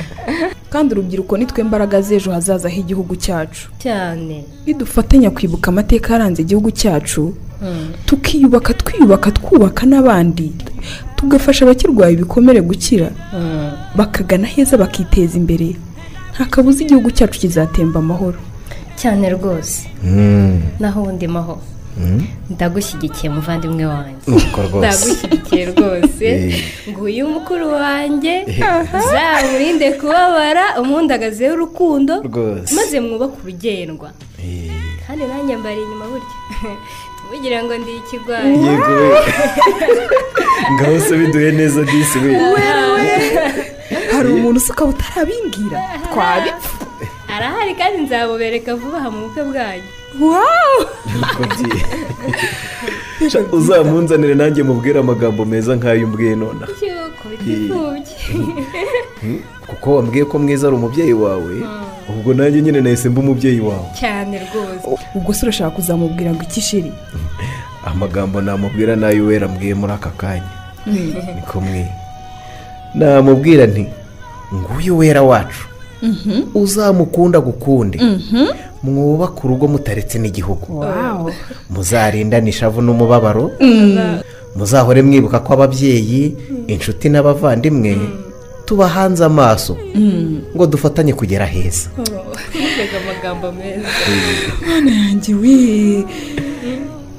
Kandi urubyiruko nitwe mbaraga z'ejo hazaza h'igihugu cyacu. Cyane. Nidufatanya kwibuka amateka yaranze igihugu cyacu tukiyubaka twiyubaka twubaka n'abandi tugafasha abakirwaye ibikomere gukira. Bakagana heza bakiteza imbere. Nta kabuza igihugu cyacu kizatemba amahoro. Cyane rwose. Mm. naho ubundi maho. Ndagushyigikiye muvandimwe wanjye. Ndagushyigikiye rwose. Eh. nguyu mukuru wanjye Eh. zamurinde kubabara umundagazeho urukundo maze mwubake urugendwa. Kandi nanjye mbari inyuma burya tuvugira ngo ndi ikigwari. Ngaho se biduhe neza disi we. Hari umuntu usuka utarabimbwira twabipfa arahari kandi nzabubereka vuba aha mu bukwe bwanyu. Uzamunzanire nanjye mubwire amagambo meza nk'ayo umbwiye nonaha. Hmm? kuko wambwiye ko mwiza ari umubyeyi wawe ubwo nanjye nyine nahise mba umubyeyi wawe. Cyane rwose. Ubwo se urashaka kuzamubwira ngo iki shiri amagambo namubwira na yo wera mbwiye muri aka kanya. Ni kumwe. Namubwira nti nguyu wera wacu. Uzamukunda gukunde. Mwubake urugo mutaretse n'igihugu. Muzarindane ishavu n'umubabaro. Mm. muzahore mwibuka ko ababyeyi inshuti n'abavandimwe tubahanze amaso. Mm. ngo dufatanye kugera heza. Amagambo meza. Mwana yanjye we.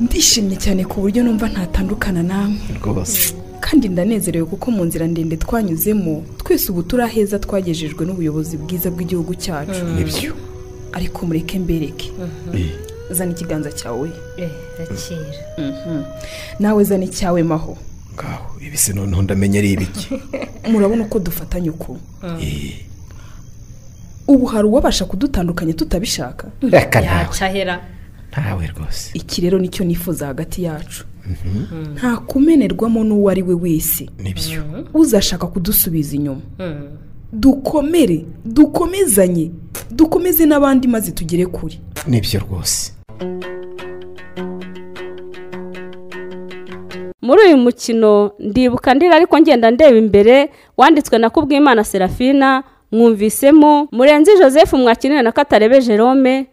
Ndishimye cyane ku buryo numva ntatandukana namwe. Rwose. Kandi ndanezerewe kuko mu nzira ndende twanyuzemo twese ubu turi aheza twagejejwe n'ubuyobozi bwiza bw'igihugu cyacu. Nibyo? Ariko mureke mbereke. Zana ikiganza cyawe. Rakira. Mhm. nawe zana icyawe maho. Ngaho ibi se noneho ndamenya ari ibiki? Murabona uko dufatanya uku ubu hari uwabasha kudutandukanya tutabishaka? Reka ntawe yacahera ntawe rwose. Iki rero ni cyo nifuza hagati yacu. Nta kumenerwamo n'uwo ari we wese. Nibyo. Uzashaka kudusubiza inyuma. Dukomere dukomezanye dukomeze n'abandi maze tugere kure. Nibyo rwose. Muri uyu mukino ndibuka ndira ariko ngenda ndeba imbere wanditswe na kubwimana serafina mwumvisemo murenzi joseph mwakiniwe na katarebe jerome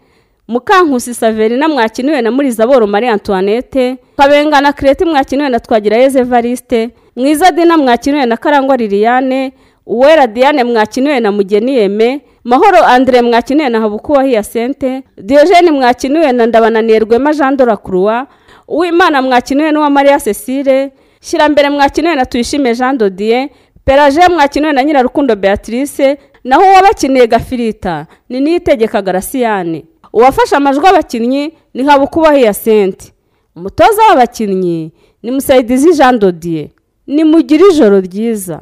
mukankusi saverina mwakiniwe na murizaboro marie antoinette kabengana kireti mwakiniwe na twagirayezu evariste mwiza dina mwakiniwe na karangwa liliane uwera diane mwakiniwe na mugeni yeme mahoro andre mwakiniwe na habukuwa hiyasente diogene mwakiniwe na ndabananiye rwema jean de la croix uwimana mwakiniwe n'uwa maria cecile shyirambere mwakiniwe na tuyishime jean dodier peraje mwakiniwe na nyirarukundo beatrice naho uwabakiniye gafirita ni niyitegeka garasiyane uwafashe amajwi abakinnyi ni habukubaho hiyasente umutoza w'abakinnyi ni musayidizi jean dodier. Nimugire ijoro ryiza.